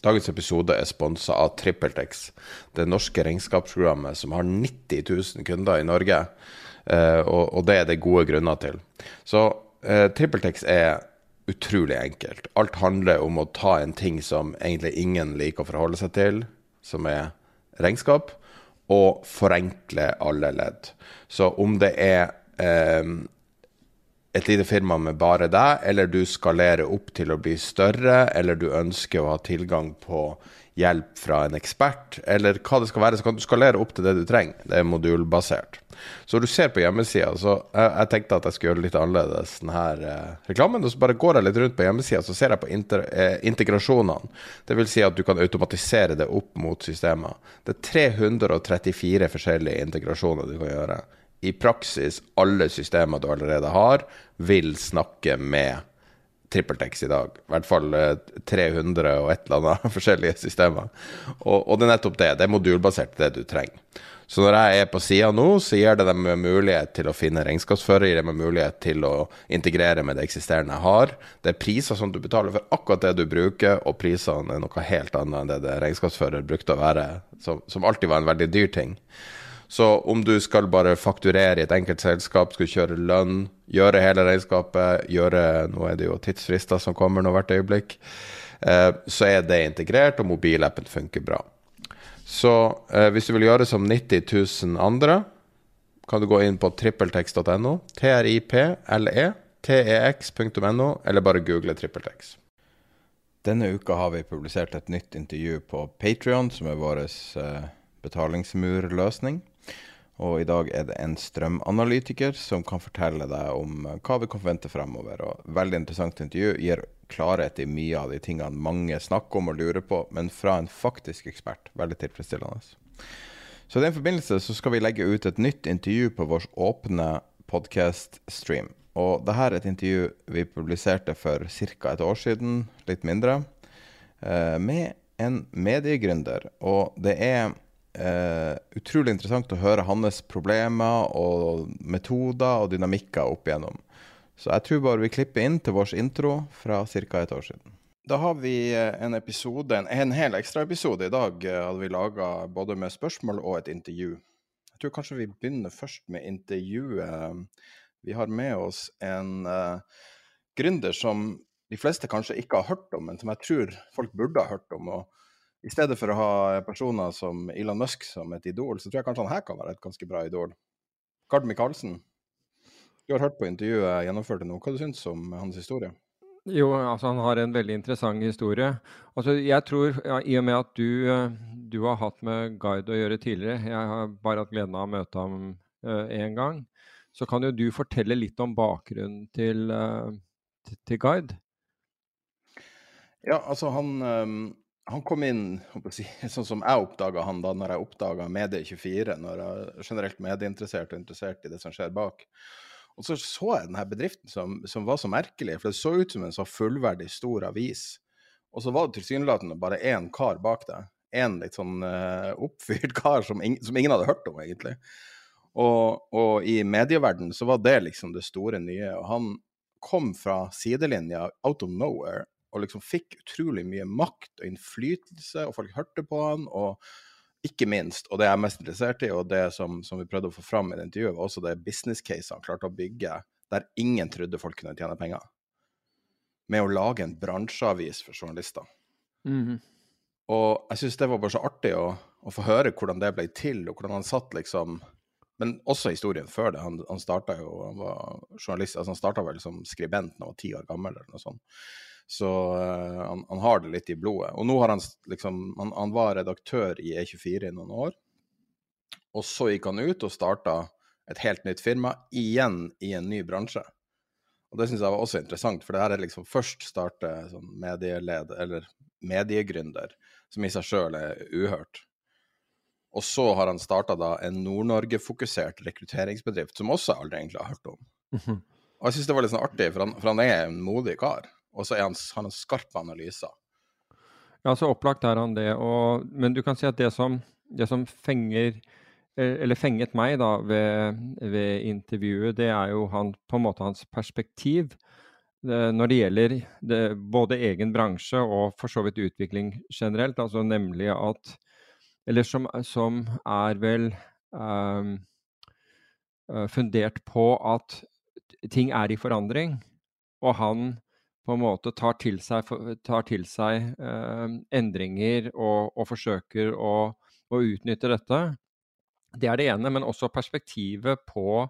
Dagens episode er sponsa av TrippelTex, det norske regnskapsprogrammet som har 90 000 kunder i Norge. Eh, og, det er det gode grunner til. Så eh, TrippelTex er utrolig enkelt. Alt handler om å ta en ting som egentlig ingen liker å forholde seg til, som er regnskap, og forenkle alle ledd. Så om det er eh, et lite firma med bare deg, eller du skalerer opp til å bli større, eller du ønsker å ha tilgang på hjelp fra en ekspert, eller hva det skal være, så kan du skalere opp til det du trenger. Det er modulbasert. Så du ser på hjemmesida, så jeg, jeg, tenkte at jeg skulle gjøre det litt annerledes denne eh, reklamen. Og så bare går jeg litt rundt på hjemmesida, så ser jeg på inter, eh, integrasjonene. Vil si at du kan automatisere det opp mot systemer. Det er 334 forskjellige integrasjoner du kan gjøre i praksis alle systemer du allerede har, vil snakke med TrippelTex i dag. I hvert fall 300 og et eller annet forskjellige systemer. Og, og, det er nettopp det. Det er modulbasert, det du trenger. Så når jeg er på sida nå, så gir det dem mulighet til å finne regnskapsfører, gir dem mulighet til å integrere med det eksisterende jeg har. Det er priser som du betaler for akkurat det du bruker, og prisene er noe helt annet enn det det regnskapsfører brukte å være, som, som alltid var en veldig dyr ting. Så om du skal bare fakturere i et enkelt selskap, skal kjøre lønn, gjøre hele regnskapet, gjøre Nå er det jo tidsfrister som kommer nå hvert øyeblikk. Eh, så er det integrert, og mobilappen funker bra. Så eh, hvis du vil gjøre som 90 000 andre, kan du gå inn på trippeltekst.no, triple, tex.no, eller bare google trippeltex. Denne uka har vi publisert et nytt intervju på Patrion, som er vår eh, betalingsmurløsning. Og i dag er det en strømanalytiker som kan fortelle deg om eh, hva vi kan forvente fremover. Og veldig interessant intervju. Gir klarhet i mye av de tingene mange snakker om og lurer på, men fra en faktisk ekspert. Veldig tilfredsstillende. Så i den forbindelse så skal vi legge ut et nytt intervju på vår åpne podkast-stream. Og dette er et intervju vi publiserte for ca. et år siden, litt mindre, eh, med en mediegründer. Og det er Uh, utrolig interessant å høre hans problemer og metoder og dynamikker opp igjennom. Så jeg tror bare vi klipper inn til vår intro fra ca. et år siden. Da har vi eh, en episode, en, en hel ekstraepisode i dag, uh, hadde vi laga både med spørsmål og et intervju. Jeg tror kanskje vi begynner først med intervjuet. Vi har med oss en uh, gründer som de fleste kanskje ikke har hørt om, men som jeg tror folk burde ha hørt om. og i stedet for å ha personer som Elon Musk som et idol, så tror jeg kanskje han her kan være et ganske bra idol. Gard Michaelsen, du har hørt på intervjuet jeg gjennomførte nå. Hva du syns du om hans historie? Jo, altså han har en veldig interessant historie. Altså jeg tror, ja, I og med at du, eh, du, har hatt med Guide å gjøre tidligere, jeg har bare hatt gleden av å møte ham én uh, gang, så kan jo du fortelle litt om bakgrunnen til, uh, til Guide? Ja, altså han um han kom inn sånn som jeg oppdaga han da når jeg oppdaga Medie24, når jeg er generelt medieinteressert og interessert i det som skjer bak. Og så så jeg denne bedriften som, som var så merkelig, for det så ut som en så fullverdig stor avis. Og så var det tilsynelatende bare én kar bak deg. En litt sånn uh, oppfyrt kar som, in som, ingen hadde hørt om, egentlig. Og, og i medieverdenen så var det liksom det store nye. Og han kom fra sidelinja, out of nowhere, og liksom fikk utrolig mye makt og innflytelse, og folk hørte på han. og ikke minst, og det jeg er mest interessert i, og det som, som vi prøvde å få fram i det intervjuet, var også det business case han klarte å bygge der ingen trodde folk kunne tjene penger. med å lage en bransjeavis for journalister. Mhm. Og jeg syns det var bare så artig å, å, få høre hvordan det ble til, og hvordan han satt liksom Men også historien før det. Han, han starta jo Han var journalist, altså han starta vel som skribent da han var ti år gammel, eller noe sånt. Så uh, han, han, har det litt i blodet. Og nå har han liksom han, han var redaktør i E24 i noen år. Og så gikk han ut og starta et helt nytt firma, igjen i en ny bransje. Og det syns jeg var også interessant, for det her er liksom først starte sånn medieleder, eller mediegründer, som i seg sjøl er uhørt. Og så har han starta da en Nord-Norge-fokusert rekrutteringsbedrift, som også jeg aldri egentlig har hørt om. Mhm. Og jeg syns det var litt sånn artig, for han, for han er en modig kar. Og så han, han har skarpe analyser. Ja, så opplagt er han det. Og, men du kan si at det som, det som fenger eh, eller fenget meg da ved, ved, intervjuet, det er jo han, på en måte hans perspektiv når det gjelder det, både egen bransje og for så vidt utvikling generelt. altså Nemlig at Eller som, som er vel um, fundert på at ting er i forandring. Og han på en måte tar til seg, tar til seg eh, endringer og, og forsøker å, å utnytte dette. Det er det ene, men også perspektivet på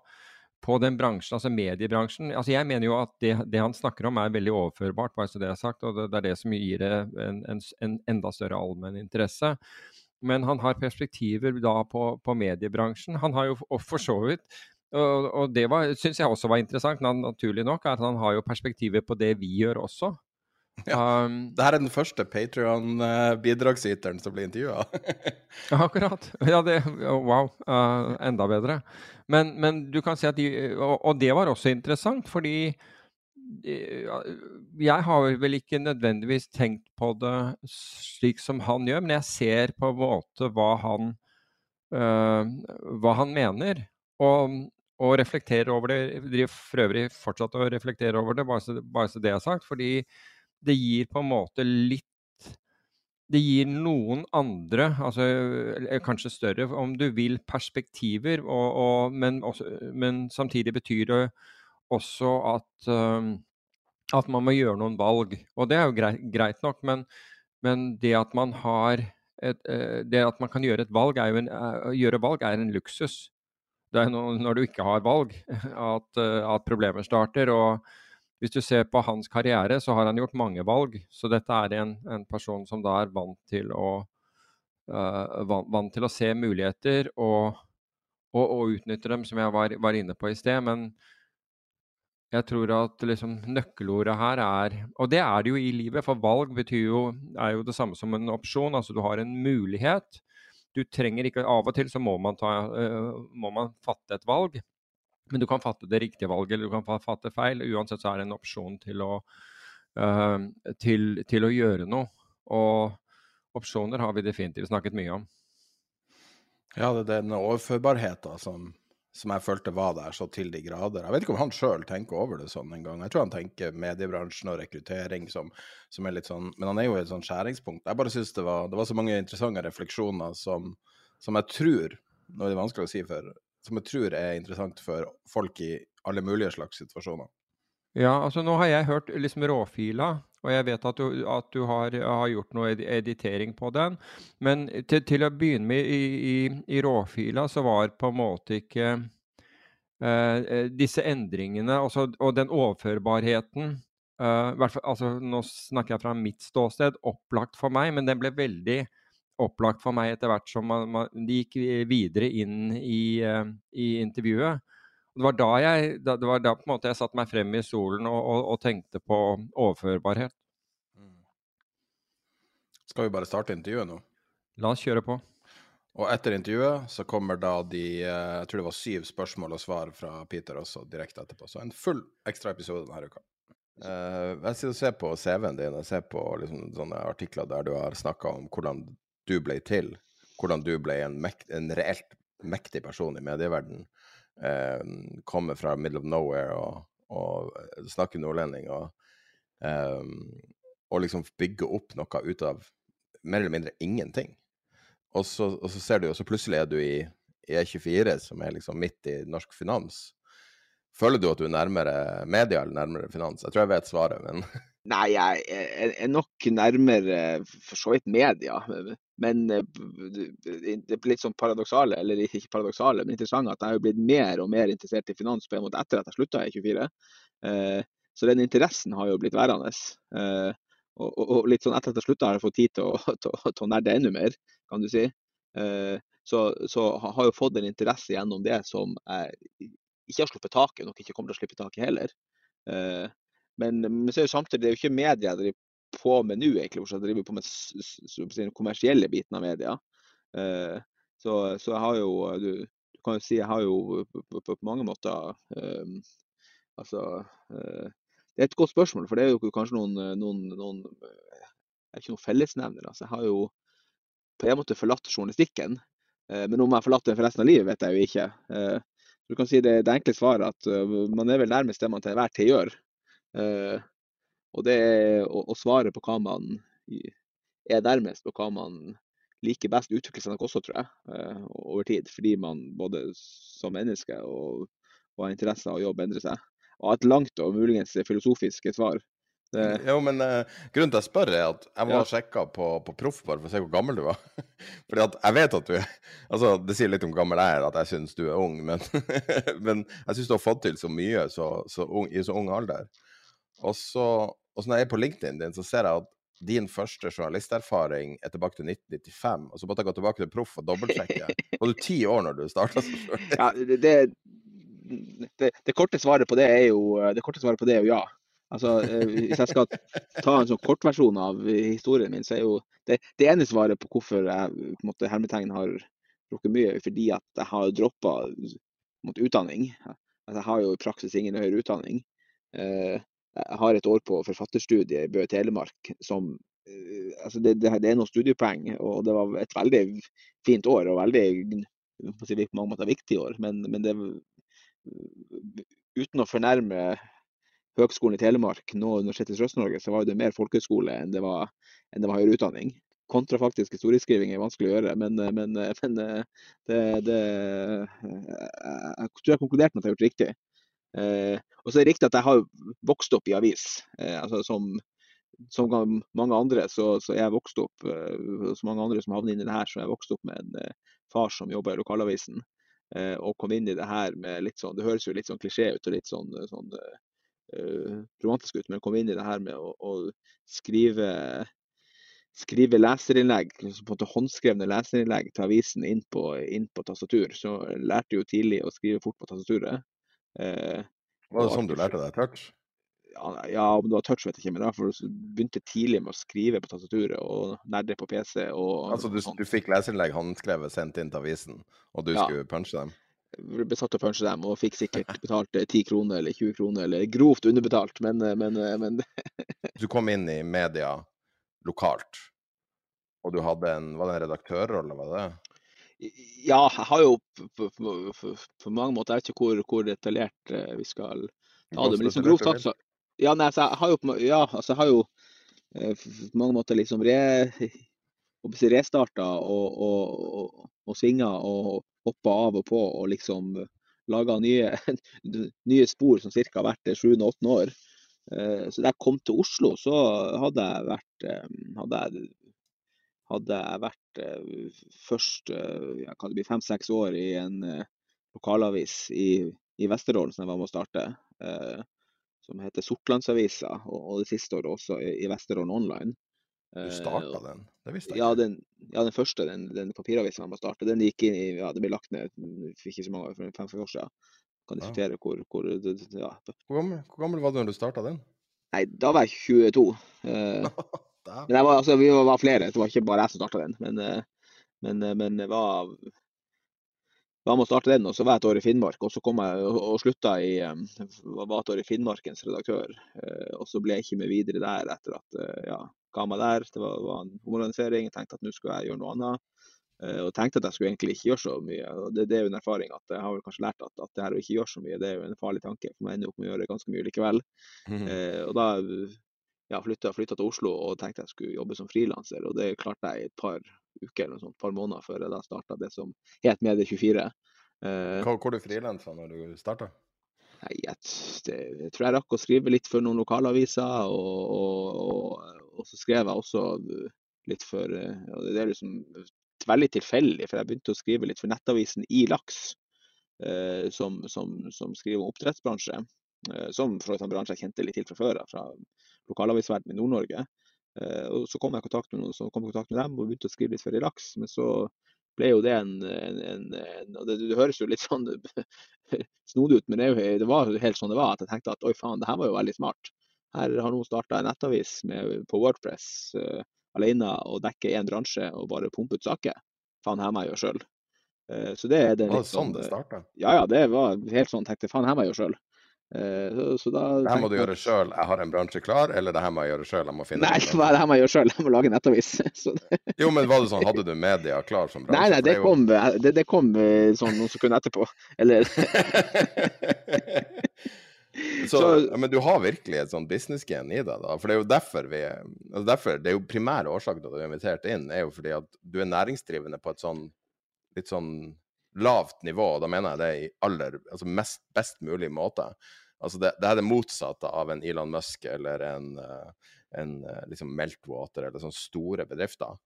på den bransjen, altså mediebransjen altså Jeg mener jo at det, det, han snakker om er veldig overførbart, bare så det er sagt, og det, det er det som gir det en, en, en enda større allmenn interesse. Men han har perspektiver da på, på mediebransjen. Han har jo for så vidt og, og det syns jeg også var interessant, naturlig nok, at han har jo perspektiver på det vi gjør også. Ja, um, det her er den første Patrion-bidragsyteren som blir intervjua. akkurat. Ja, det Wow. Uh, enda bedre. Men, men, du kan si at de og, og, det var også interessant, fordi jeg har vel ikke nødvendigvis tenkt på det slik som han gjør, men jeg ser på en måte hva han, uh, hva han mener. Og, og reflekterer over det. Driver for øvrig fortsatt å reflektere over det, bare så, bare så det er sagt. fordi det gir på en måte litt Det gir noen andre, altså kanskje større, om du vil, perspektiver, og, og, men, også, men, samtidig betyr det også at, at man må gjøre noen valg. Og det er jo greit, greit nok, men, men, det at man har et, uh, det at man kan gjøre valg, en, uh, gjøre valg er en luksus. Det er når, du ikke har valg, at, uh, at problemer starter. og hvis du ser på hans karriere, så har han gjort mange valg. Så dette er en, en person som da er vant til å, uh, vant, til å se muligheter og, og, og, utnytte dem, som jeg var, var inne på i sted. Men jeg tror at liksom, nøkkelordet her er Og det er det jo i livet, for valg jo, er jo det samme som en opsjon. Altså du har en mulighet. Du trenger ikke Av og til så må man, ta, uh, må man fatte et valg. Men du kan fatte det riktige valget, eller du kan fatte feil. Uansett så er det en opsjon til å, uh, til, til å gjøre noe. Og opsjoner har vi definitivt snakket mye om. Ja, det er den overførbarheten som, som jeg følte var der så til de grader. Jeg vet ikke om han sjøl tenker over det sånn en gang. Jeg tror han tenker mediebransjen og rekruttering som, som er litt sånn Men han er jo i et sånn skjæringspunkt. Jeg bare syns det, det, var så mange interessante refleksjoner som, som jeg tror Nå er det vanskelig å si for som jeg tror er interessant for folk i alle mulige slags situasjoner. Ja, altså nå har jeg hørt liksom råfila, og jeg vet at du, at du har, har, gjort noe editering på den. Men til, til å begynne med i, i, i, råfila så var på en måte ikke uh, disse endringene også, og den overførbarheten uh, altså, Nå snakker jeg fra mitt ståsted, opplagt for meg, men den ble veldig opplagt for meg etter hvert som man, man, de gikk videre inn i, uh, i intervjuet. Det var da jeg det var da på en måte jeg satte meg frem i solen og, og, og tenkte på overførbarhet. Mm. Skal vi bare starte intervjuet nå? La oss kjøre på. Og etter intervjuet så kommer da de eh, jeg tror det var syv spørsmål og svar fra Peter også direkte etterpå. Så en full ekstra episode denne uka. Uh, jeg sitter og ser på CV-en din, jeg ser på liksom, sånne artikler der du har snakka om hvordan du ble til, hvordan du ble en, mekt, en reelt mektig person i medieverdenen. Eh, kommer fra middle of nowhere og, og snakker nordlending og, eh, og liksom bygge opp noe ut av mer eller mindre ingenting. Og så, og så ser du jo, så plutselig er du i, i E24, som er liksom midt i norsk finans. Føler du at du er nærmere media eller nærmere finans? Jeg tror jeg vet svaret, men Nei, jeg er nok nærmere for så vidt media. Men det er litt sånn paradoksale, eller ikke paradoksale, men interessante at jeg har blitt mer og mer interessert i finans på en måte etter at jeg slutta i 24. Så den interessen har jo blitt værende. Og, og, litt sånn etter at jeg slutta har jeg fått tid til å, til, til å nerde enda mer, kan du si. Så, så har jeg fått en interesse gjennom det som jeg ikke har sluppet taket, nok ikke kommer til å slippe taket heller. Men, men samtidig det er jo ikke media jeg driver på med nå, egentlig, jeg driver på med den kommersielle biten av media. Uh, så, så, jeg har jo du, du, kan jo si jeg har jo på, på, på mange måter um, Altså uh, Det er et godt spørsmål, for det er jo kanskje noen, noen, noen Jeg er ikke noen fellesnevner. Altså, jeg har jo på en måte forlatt journalistikken. Uh, men om jeg har forlatt den for resten av livet, vet jeg jo ikke. du kan si det, det enkle svaret at man er vel nærmest det man til enhver tid gjør. Uh, og det å, å, svare på hva man er nærmest, og hva man liker best, utvikler seg nok også, tror jeg, uh, over tid. Fordi man både som menneske og, og har interesse av å jobbe endrer seg. Og et langt og muligens filosofisk svar. Det... Jo, men uh, grunnen til at jeg spør, er at jeg må ja. sjekka på, på Proff bare for å se hvor gammel du var. Fordi at jeg vet at du Altså, det sier litt om gammel jeg er at jeg syns du er ung, men, men jeg syns du har fått til så mye så, så ung, i så ung alder. Og så, og så når jeg er på LinkedIn din, så ser jeg at din første journalisterfaring er tilbake til 1995. Og så måtte jeg gå tilbake til proff og dobbeltsjekke. Var du ti år når du starta som journalist? Ja, det, det, det, korte svaret på det er jo, det korte svaret på det er jo ja. Altså, eh, Hvis jeg skal ta en sånn kortversjon av historien min, så er jo det, det ene svaret på hvorfor jeg på måte, hermetegn har drukket mye, fordi at jeg har droppa utdanning. Altså, jeg har jo i praksis ingen høyere utdanning. Eh, jeg har et år på forfatterstudiet i Bø Telemark som eh, altså det, det, det, er noen studiepoeng, og det var et veldig fint år og veldig si, på mange måter viktig år. Men, men det, uten å fornærme Høgskolen i Telemark, nå Universitetet i Sørøst-Norge, så var det mer folkehøyskole enn det var, enn det var høyere utdanning. Kontrafaktisk historieskriving er vanskelig å gjøre, men, men, men det, det, Jeg tror jeg konkluderte med at jeg har gjort riktig. Eh, og så er det riktig at jeg har vokst opp i avis. Eh, altså som, som mange andre så, så jeg vokst opp eh, som mange andre som havner inn i det her, så jeg vokst opp med en far som jobba i lokalavisen. og kom inn i det her med litt sånn Det høres jo litt sånn klisjé ut og litt sånn, sånn romantisk ut, men kom inn i det her med å, å skrive skrive leserinnlegg, på en måte håndskrevne leserinnlegg til avisen inn på, inn på tastatur. Så jeg jo tidlig å skrive fort på tastaturet. Eh, var det sånn du lærte deg touch? Ja, ja, om det var touch vet jeg ikke, men jeg begynte tidlig med å skrive på tastaturet og nerde på PC. Og, altså du, du fikk leserinnlegg håndskrevet sendt inn til avisen, og du ja. skulle punche dem? Ble satt til å punche dem, og fikk sikkert betalt 10 eh, kroner eller 20 kroner, eller grovt underbetalt, men, eh, men, eh, men... Du kom inn i media lokalt, og du hadde en Var det en redaktørrolle, var det? Ja, jeg har jo på, på, på, på mange måter Jeg vet ikke hvor, hvor detaljert eh, vi skal ta det, men liksom grovt sagt så Ja, nei, så jeg har jo, ja, altså, jo eh, på mange måter liksom re, restarta og, og, og, og svinga og hoppa av og på og liksom laga nye, nye spor som ca. hvert sjuende-åttende år. Eh, så da jeg kom til Oslo, så hadde jeg vært hadde jeg hadde jeg vært eh, først eh, kan det bli fem-seks år i en eh, lokalavis i, i Vesterålen som jeg var med å starte, eh, som heter Sortlandsavisa, og, og, det siste året også i, i Vesterålen Online. Du starta den? Det visste jeg ikke. Ja, den, ja, den første, den, den papiravisen jeg må starte, den gikk inn i, ja, det ble lagt ned for ikke så mange for fem-fem år siden. Kan diskutere ja. hvor, hvor ja. Hvor gammel, hvor gammel var du når du starta den? Nei, da var jeg 22. Eh, Men var, altså, vi var flere, det var ikke bare jeg som starta den. Men, eh, men, eh, men var var med å starte den, og så var jeg et år i Finnmark. Og så kom jeg og, og slutta i eh, var et år i Finnmarkens redaktør. Og så ble jeg ikke med videre der etter at ja, ga meg der. Det var, var en omorganisering. Jeg tenkte at nå skulle jeg gjøre noe annet. Og tenkte at jeg skulle egentlig ikke gjøre så mye. og Det, det er jo en erfaring at jeg har vel kanskje lært at, at det her å ikke gjøre så mye, det er jo en farlig tanke. For man ender opp med å gjøre ganske mye likevel. Mm -hmm. og da ja, flytta, flytta, til Oslo og tenkte jeg skulle jobbe som frilanser. Og det klarte jeg i et par uker eller et par måneder før jeg da starta det som het Medie24. Uh, Hvor er du frilansa når du starta? Nei, jeg, det, jeg tror jeg rakk å skrive litt for noen lokalaviser, og, og, og, og så skrev jeg også litt for og Det er liksom veldig tilfeldig, for jeg begynte å skrive litt for Nettavisen i Laks, eh, som, som, som, skriver om oppdrettsbransje. Eh, som for en bransje jeg kjente litt til fra før fra lokalavisverdenen i Nord-Norge. Eh, og Så kom jeg i kontakt med noen som kom i kontakt med dem og begynte å skrive litt for i Laks. Men så ble jo det en, en, en, en det, det, høres jo litt sånn snodig ut, men det, det, var helt sånn det var. At jeg tenkte at oi faen, det her var jo veldig smart. Her har noen starta en nettavis med, på Wordpress uh, alene og dekke én bransje og bare pumpe ut saker. Faen, her må jeg gjøre sjøl. Uh, så det er det litt sånn det starta? Ja, ja, det var helt sånn. Tenkte faen, her må jeg gjøre sjøl. Eh, så, da, det her må du gjøre sjøl, jeg har en bransje klar, eller det her må jeg gjøre sjøl? Nei, det her må jeg gjøre sjøl, jeg må lage nettavis. jo, men var det sånn, hadde du media klar som bransje? Nei, nei, det, det kom, det, det kom eh, sånn noen sekunder etterpå. Eller så, så, men du har virkelig et sånn business-gen i deg, da. For det er jo derfor vi altså derfor, Det er jo primære årsaken til at du er invitert inn, er jo fordi at du er næringsdrivende på et sånn litt sånn lavt nivå. og Da mener jeg det i aller, altså mest, best mulig måte. Altså det, det, er det motsatte av en Elon Musk eller en, eh, en eh, liksom Meltwater eller sånne store bedrifter.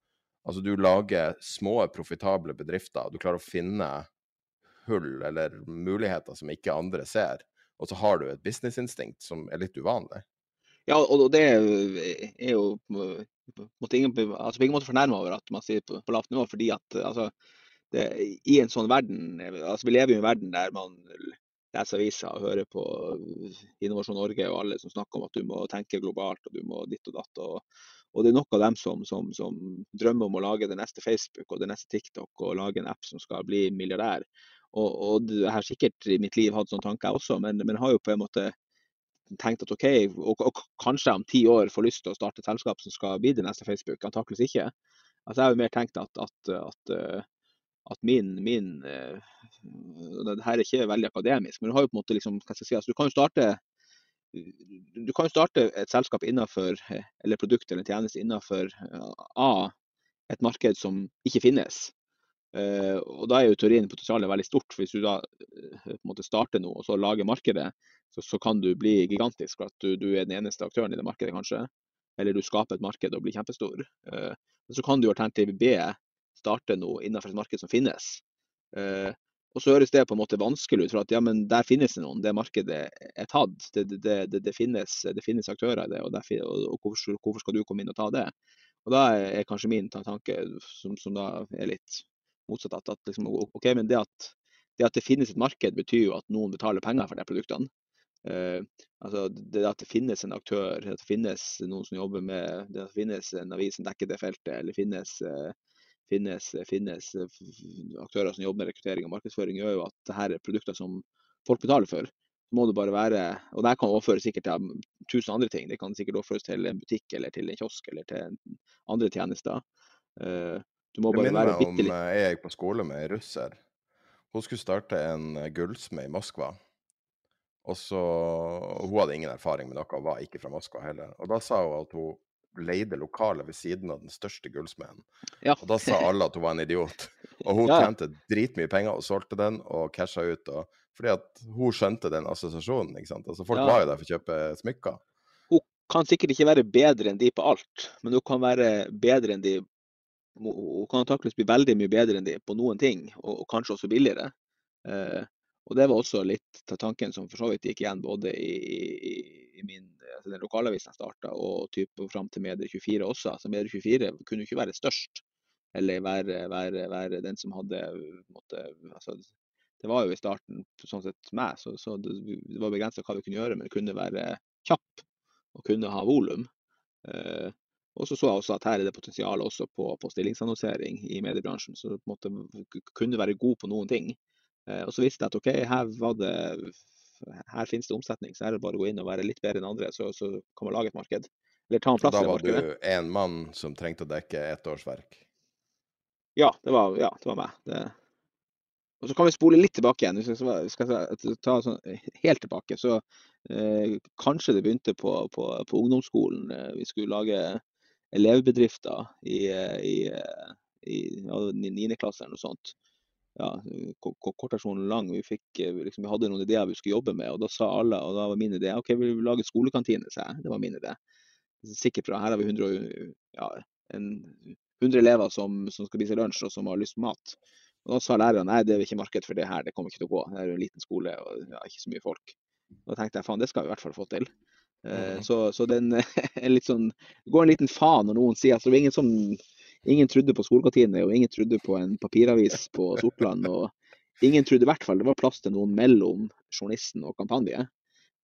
Altså du lager små, profitable bedrifter. Du klarer å finne hull eller muligheter som ikke andre ser. Og så har du et businessinstinkt som er litt uvanlig. Ja, og det er jo på ingen, altså på ingen måte fornærma over at man sier på, på lavt nivå, fordi at altså, det, i en sånn verden altså Vi lever jo i en verden der man leser aviser og hører på Innovasjon Norge og alle som snakker om at du må tenke globalt og du må ditt og datt. Og, og det er nok av dem som, som, som, drømmer om å lage det neste Facebook og det neste TikTok og lage en app som skal bli milliardær. Og, og jeg har sikkert i mitt liv hatt sånne tanker også, men, men har jo på en måte tenkt at OK, og, og kanskje om ti år får lyst til å starte et selskap som skal bli det neste Facebook. Antakeligvis ikke. Altså, jeg har jo mer tenkt at, at, at at min, min uh, Det her er ikke veldig akademisk, men du har jo på en måte liksom, si, altså, du kan jo starte du kan starte et selskap innenfor, eller produkt eller tjeneste innenfor A, et marked som ikke finnes. Uh, og Da er jo teorien potensialet veldig stort. Hvis du da på en måte starter noe og så lager markedet, så, så kan du bli gigantisk. for at du, du, er den eneste aktøren i det markedet, kanskje. Eller du skaper et marked og blir kjempestor. Så kan du alternativ B starte noe innenfor et marked som finnes. Uh, og så høres det på en måte vanskelig ut, for at ja, men der finnes det noen. Det markedet er tatt. Det, det, det, det finnes, finnes, aktører i det, og, der, og, hvorfor, hvorfor, skal du komme inn og ta det? Og Da er kanskje min tanke, som, som da er litt motsatt, at, at liksom, ok, men det at, det at det finnes et marked, betyr jo at noen betaler penger for de produktene. Uh, altså det at det finnes en aktør, at det finnes noen som jobber med det at det finnes en avis som dekker det feltet, eller finnes uh, finnes, finnes, aktører som jobber med rekruttering og markedsføring, gjør jo at dette er produkter som folk betaler for. Så må det bare være, og Det kan overføres sikkert til tusen andre ting. Det kan sikkert overføres til en butikk eller til en kiosk eller til andre tjenester. Eh, du må bare være bitte litt om jeg gikk på skole med ei russer. Hun skulle starte en gullsmed i Moskva. Og så, Hun hadde ingen erfaring med noe, og var ikke fra Moskva heller. Og Da sa hun at hun leide lokalet ved siden av den største gullsmeden. Ja. Og da sa alle at hun var en idiot. Og hun ja. tjente dritmye penger og solgte den og casha ut. Og, fordi at hun skjønte den assosiasjonen. ikke sant? Altså Folk ja. var jo der for å kjøpe smykker. Hun kan sikkert ikke være bedre enn de på alt, men hun kan være bedre enn de Hun kan antakeligvis bli veldig mye bedre enn de på noen ting, og, og kanskje også billigere. Uh, og det var også litt av tanken som for så vidt gikk igjen både i, i, i min, altså den lokalavisen jeg starta og type fram til Medie24 også. Altså Medie24 kunne jo ikke være størst eller være, være, være den som hadde måtte, altså, Det var jo i starten sånn sett meg, så, så det, det, var begrensa hva vi kunne gjøre, men det kunne være kjapp og kunne ha volum. Eh, og så så jeg også at her er det potensial også på, på stillingsannonsering i mediebransjen. Så på kunne være god på noen ting. Eh, og så visste jeg at OK, her, det, her finnes det omsetning, så her er det bare å gå inn og være litt bedre enn andre, så, så kan man lage et marked. Eller ta en plass i markedet. Da var du en mann som trengte å dekke ett årsverk? Ja, det var, ja, det var meg. Det... Og så kan vi spole litt tilbake igjen. Hvis vi skal ta sånn helt tilbake, så eh, kanskje det begynte på, på, på ungdomsskolen. Eh, vi skulle lage elevbedrifter i, i, i, i ja, 9. klasse eller noe sånt. Ja, kortasjonen lang. Vi, fikk, liksom, vi hadde noen ideer vi skulle jobbe med, og da sa alle, og da var min idé OK, vi vil lage skolekantine, sa jeg. Det var min idé. Sikkert fra her har vi 100, ja, en, 100 elever som, som skal spise lunsj og som har lyst på mat. Og Da sa læreren nei, det er ikke marked for det her, det kommer ikke til å gå. Det er jo en liten skole og ja, ikke så mye folk. Og Da tenkte jeg faen, det skal vi i hvert fall få til. Eh, så, så den er litt sånn, går en liten faen når noen sier at det er ingen som ingen trodde på skolekantine, og ingen trodde på en papiravis på Sortland. Og ingen trodde i hvert fall det var plass til noen mellom journalisten og kampanje.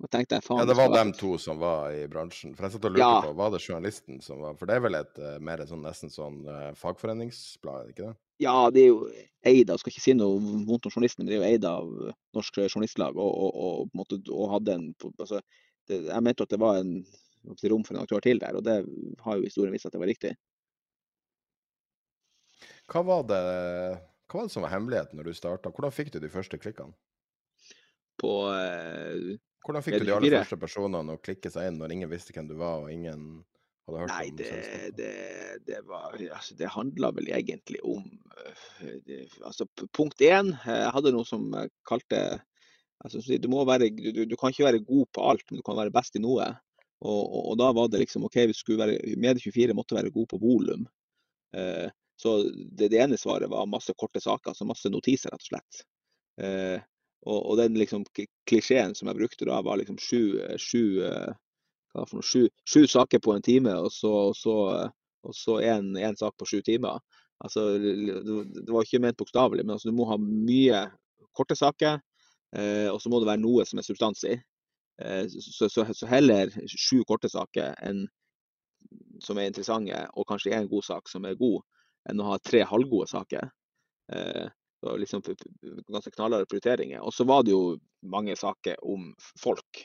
Og tenkte jeg, faen, Ja, det var dem to som var i bransjen. For jeg satt og lurte Ja. på, var det journalisten som var For det er vel et eh, mer sånn, nesten sånn eh, fagforeningsblad, det ikke det? Ja, det er jo eid av, skal ikke si noe vondt om journalisten, men det er jo eid av Norsk Journalistlag. Og, og, og, og hadde en altså, det, Jeg mente at det var en rom for en aktør til der, og det har jo historien vist at det var riktig. Hva var det, hva var det som var hemmeligheten når du starta? Hvordan fikk du de første klikkene? På uh, Hvordan fikk du de aller første personene å klikke seg inn når ingen visste hvem du var, og ingen hadde hørt Nei, om det, Nei, det, det var altså, Det handla vel egentlig om øh, det, Altså, punkt én, eh, jeg hadde noe som kalte altså, Du være du, du, du kan ikke være god på alt, men du kan være best i noe. Og, og, og da var det liksom OK, vi skulle være Medie24 måtte være god på volum. Eh, så det, det ene svaret var masse korte saker, altså masse notiser, rett og slett. Eh, og, og den liksom klisjeen som jeg brukte da, var liksom sju, sju eh, noe, sju, sju saker på en time, og så, og så, og så en, en sak på sju timer. Altså, det var ikke ment bokstavelig, men altså, du må ha mye korte saker, eh, og så må det være noe som er substans i. Eh, så, så, så heller sju korte saker enn, som er interessante, og kanskje en god sak som er god, enn å ha tre halvgode saker. Eh, det var liksom ganske knallharde prioriteringer. Og så var det jo mange saker om folk.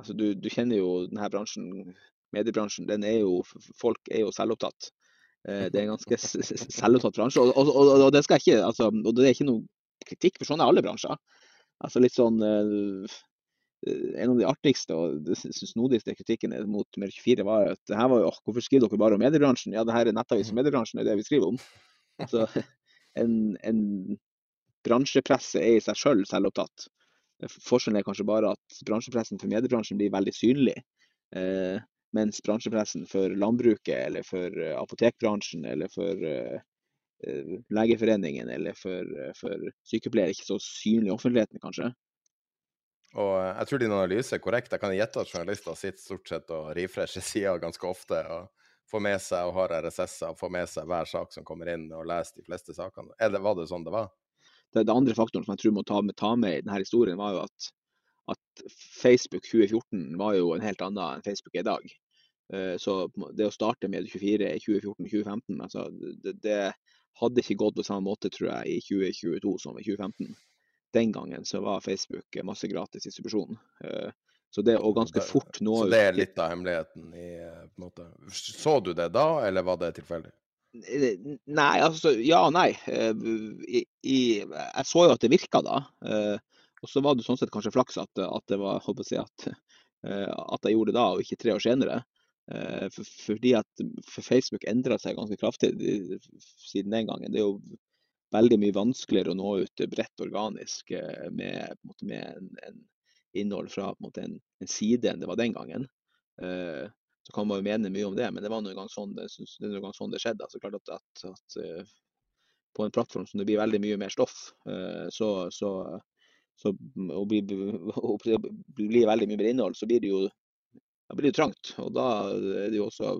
Altså, du, du kjenner jo denne bransjen, mediebransjen, den er jo, folk er jo selvopptatt. Eh, Det er en ganske selvopptatt bransje, og, og, og, og det skal ikke, altså, og det er ikke noe kritikk, for sånn er alle bransjer. Altså litt sånn eh, En av de artigste og snodigste kritikkene mot Mer24 var at det her var jo, hvorfor skriver dere bare om mediebransjen? Ja, det her er nettavis om mediebransjen, det er det vi skriver om. Så en, en bransjepresse er i seg selv selvopptatt. Forskjellen er kanskje bare at bransjepressen for mediebransjen blir veldig synlig. Eh, mens bransjepressen for landbruket, eller for eh, apotekbransjen, eller for eh, eh, Legeforeningen, eller for, eh, for sykepleiere, ikke så synlig i offentligheten, kanskje. Og eh, jeg tror din analyse er korrekt. Jeg kan gjette at journalister sitter stort sett og refresher sida ganske ofte. og får med seg og har RSS-er og får med seg hver sak som kommer inn, og leser de fleste sakene. Er det, var det sånn det var? det, det andre faktoren som jeg tror må ta ta med i denne historien, var jo at, at Facebook 2014 var jo en helt annen enn Facebook i dag. Eh, Så det å starte med 24 i 2014-2015, altså det, det hadde ikke gått på samme måte, tror jeg, i 2022 som i 2015. Den gangen så var Facebook masse gratis distribusjon. Eh, Så det å ganske fort nå Så det er litt av hemmeligheten i eh, på en måte. Så du det da, eller var det tilfeldig? Eh, Nei, altså ja og nei. I, i, jeg så jo at det virka da. Og så var det sånn sett kanskje flaks at, at det var håper jeg, at, at jeg gjorde det da, og ikke tre år senere. Fordi at Facebook endra seg ganske kraftig siden den gangen. Det er jo veldig mye vanskeligere å nå ut bredt organisk eh, med, med en, en innhold fra en, en, side enn det var den gangen. Eh, så kan man jo mene mye om det, men det var noen gang sånn det, gang sånn det skjedde. Altså, klart at, at, at eh, på en plattform som det blir veldig mye mer stoff, så, så, så og blir, og blir veldig mye mer innhold, så blir det jo da blir det trangt. Og da er det jo også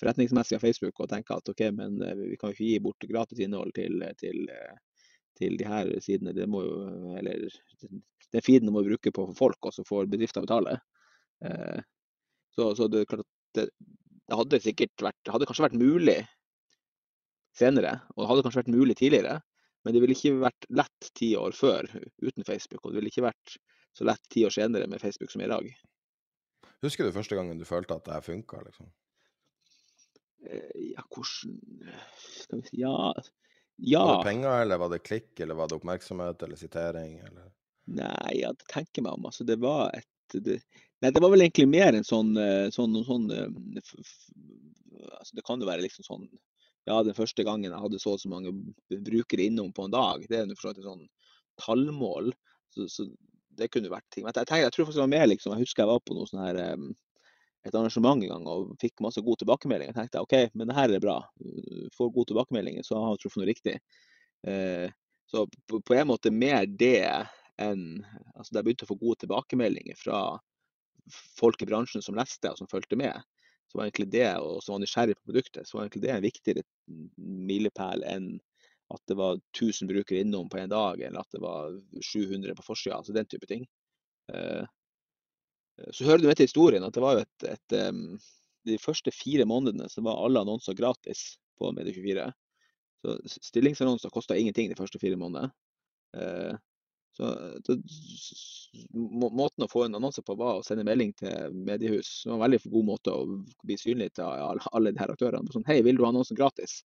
forretningsmessig av Facebook og tenke at OK, men eh, vi kan jo ikke gi bort gratis innhold til, til, eh, til de her sidene. Det må jo, eller den feeden må bruke på folk, og så får bedrifter betale. Eh, Så, så det, det hadde sikkert vært Det hadde kanskje vært mulig senere, og det hadde kanskje vært mulig tidligere. Men det ville ikke vært lett ti år før uten Facebook, og det ville ikke vært så lett ti år senere med Facebook som i dag. Husker du første gangen du følte at det her funka, liksom? Eh, Ja, hvordan Skal vi si Ja. ja. Var det penger, eller var det klikk, eller var det oppmerksomhet, eller sitering, eller Nei, ja, det tenker jeg meg om. Altså, det var et det, Nei, det var vel egentlig mer en sånn, eh, sånn, sånn eh, f, f, altså, Det kan jo være liksom sånn ja, den første gangen jeg hadde så og så mange brukere innom på en dag, det er for så vidt et sånn tallmål. Så, så, det kunne vært ting. Men jeg, tenker, jeg, tror faktisk det var mer liksom, jeg husker jeg var på noe sånn her um, et arrangement en gang og fikk masse gode tilbakemeldinger. Jeg tenkte OK, men det her er bra. Får gode tilbakemeldinger, så har jeg truffet noe riktig. Uh, så på, en måte mer det enn altså Da jeg begynte å få gode tilbakemeldinger fra folk i bransjen som leste og som fulgte med, så var egentlig det, og som var nysgjerrig på produktet, så var egentlig det en viktigere milepæl enn at det var 1000 brukere innom på en dag, eller at det var 700 på forsida. Altså den type ting. Så hører du med til historien at det var jo et, et De første fire månedene så var alle annonser gratis på Medie24. Så stillingsannonser kosta ingenting de første fire månedene. Uh, så det, må, Måten å få en annonse på var å sende melding til mediehus. Det var en veldig god måte å bli synlig til alle, de her aktørene. Sånn, Hei, vil du ha annonsen gratis?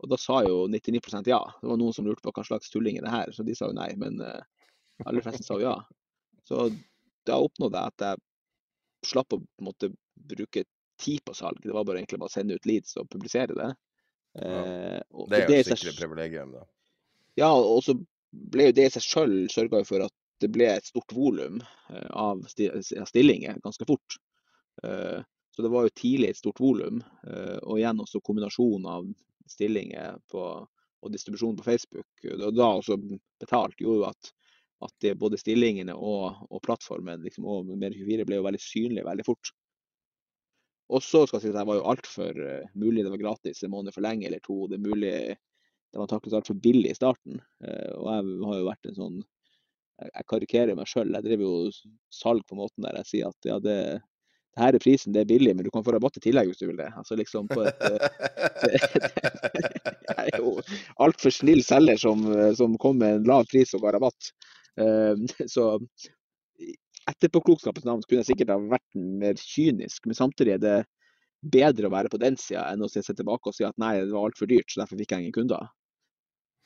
Og da sa jo 99% ja. Det var noen som lurte på hva slags tulling er det her, så de sa jo nei. Men uh, aller fleste sa jo ja. Så da oppnådde jeg at jeg slapp å måtte bruke tid på salg. Det var bare egentlig bare å sende ut leads og publisere det. Ja. Uh, det er jo et skikkelig privilegium, da. Ja, og så ble jo det i seg sjøl sørga for at det ble et stort volum uh, av stillinger ganske fort. Så det var jo tidlig et stort volum. Og igjen også kombinasjonen av stillinger på, og distribusjon på Facebook, og da også betalt, gjorde jo at, at både stillingene og, og plattformen liksom, og Mer24 ble jo veldig synlige veldig fort. Og så skal jeg si at jeg var jo altfor uh, mulig det var gratis en måned for lenge eller to. Det er mulig det var antakeligvis altfor billig i starten. Uh, og jeg har jo vært en sånn Jeg karikerer meg sjøl. Jeg driver jo salg på måten der jeg sier at ja, det, det her er prisen, det er billig, men du kan få rabatt i tillegg hvis du vil det. Altså liksom på et eh, Jeg er jo altfor snill selger som, som kom med en lav pris og ga rabatt. Eh, så etterpåklokskapens navn kunne jeg sikkert ha vært mer kynisk, men samtidig er det bedre å være på den sida enn å se tilbake og si at nei, det var altfor dyrt, så derfor fikk jeg ingen kunder.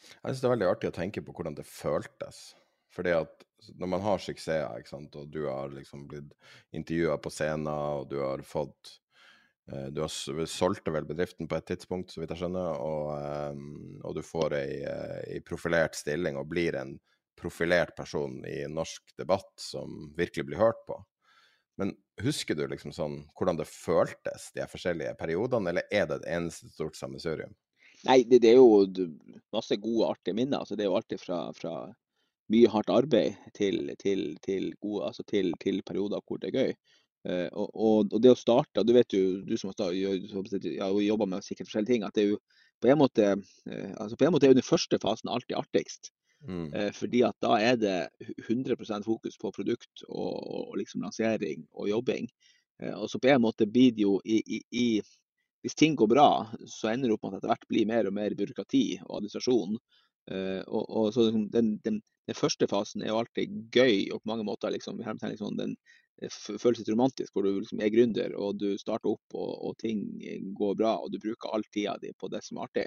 Jeg synes det er veldig artig å tenke på hvordan det føltes. Fordi at når man har suksesser, og du har liksom blitt intervjua på scenen, og du har fått uh, Du har solgte vel bedriften på et tidspunkt, så vidt jeg skjønner, og, um, og du får ei, ei, profilert stilling og blir en profilert person i norsk debatt som virkelig blir hørt på. Men husker du liksom sånn hvordan det føltes de forskjellige periodene, eller er det et eneste stort sammensurium? Nei, det, det, er jo masse gode, artige minner. Altså, det er jo alltid fra, fra mye hardt arbeid til, til, til, gode, altså til, perioder hvor det er gøy. Uh, og, og, det å starte, du vet jo, du som har ja, jobba med sikkert forskjellige ting, at det er jo på en måte uh, altså på en måte er jo den første fasen alltid artigst. Mm. Uh, fordi at da er det 100% fokus på produkt og, og liksom lansering og jobbing. og så på en måte blir det jo i, i, i Hvis ting går bra, så ender det opp med at etter hvert blir mer og mer byråkrati og administrasjon. og, og så liksom den, den den første fasen er jo alltid gøy og på mange måter liksom, liksom den føles litt romantisk, hvor du liksom er gründer og du starter opp og, og, ting går bra og du bruker all tida di på det som er artig.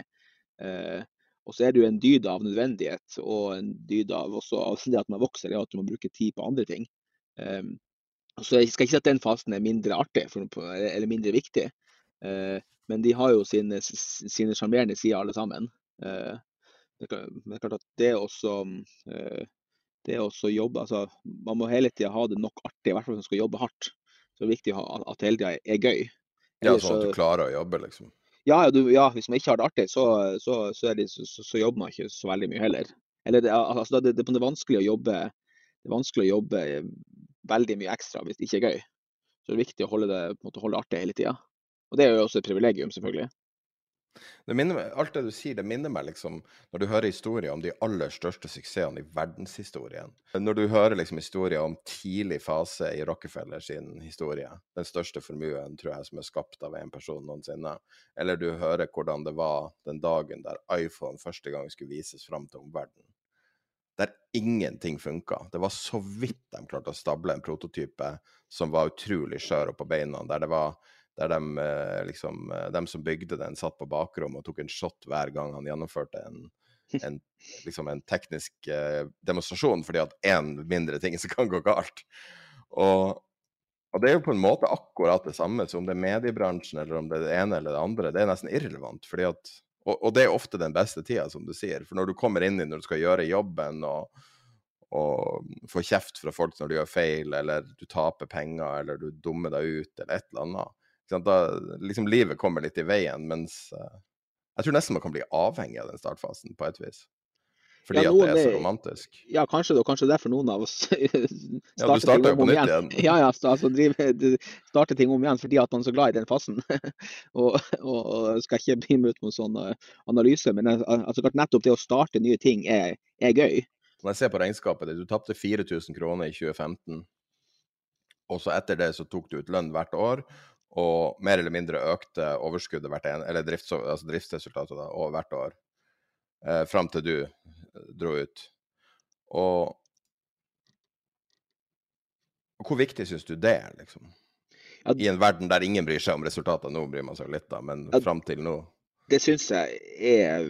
Og så er det jo en dyd av nødvendighet og en dyd av også altså det at man vokser, er at du må bruke tid på andre ting. Um, så jeg skal ikke si at den fasen er mindre artig for, eller mindre viktig, uh, men de har jo sine sjarmerende sider alle sammen. Uh, det er klart at det også uh, det også jobbe, altså, Man må hele tida ha det nok artig, i hvert fall hvis man skal jobbe hardt. Så det er viktig at hele tida er gøy. Ja, sånn at du klarer å jobbe, liksom? Ja, du, ja hvis man ikke har det artig, så, så, så, det, så, jobber man ikke så veldig mye heller. Eller det, altså, det, det, er vanskelig å jobbe det er vanskelig å jobbe veldig mye ekstra hvis det ikke er gøy. Så det er viktig å holde det, måte, holde artig hele tida. Og det er jo også et privilegium, selvfølgelig. Det minner, alt det du sier, det minner meg liksom når du hører historier om de aller største suksessene i verdenshistorien. Når du hører liksom historier om tidlig fase i Rockefeller sin historie, den største formuen tror jeg som er skapt av en person noensinne, eller du hører hvordan det var den dagen der iPhone første gang skulle vises fram til omverdenen, der ingenting funka. Det var så vidt de klarte å stable en prototype som var utrolig skjør og på beina, der det var der de, eh, liksom, eh, de som bygde den, satt på bakrommet og tok en shot hver gang han gjennomførte en, en, liksom en teknisk eh, demonstrasjon, fordi at én mindre ting som kan gå galt. Og, og, det er jo på en måte akkurat det samme så om det er mediebransjen eller om det er det ene eller det andre. Det er nesten irrelevant. fordi at Og, og, det er ofte den beste tida, som du sier. For når du kommer inn i når du skal gjøre jobben og, og får kjeft fra folk når du gjør feil, eller du taper penger, eller du dummer deg ut, eller et eller annet. Da liksom livet kommer litt i veien, mens uh, jeg tror nesten man kan bli avhengig av den startfasen, på et vis. Fordi ja, at det er så romantisk. Ja, kanskje det, og kanskje derfor noen av oss Ja, du starter jo på nytt igjen. Ja, ja, altså drive, starter ting om igjen fordi at man er så glad i den fasen. og, og, og, skal ikke bli med ut med sånn uh, analyse, men altså, nettopp det å starte nye ting er, er gøy. Når jeg ser på regnskapet ditt, du tapte 4000 kroner i 2015. Og så etter det så tok du ut lønn hvert år, og mer eller mindre økte overskuddet hvert en, eller drifts, altså driftsresultatet da, og hvert år. Eh, fram til du eh, dro ut. Og, og hvor viktig syns du det er, liksom? I en verden der ingen bryr seg om resultatene. Nå bryr man seg litt, da, men fram til nå? Det syns jeg er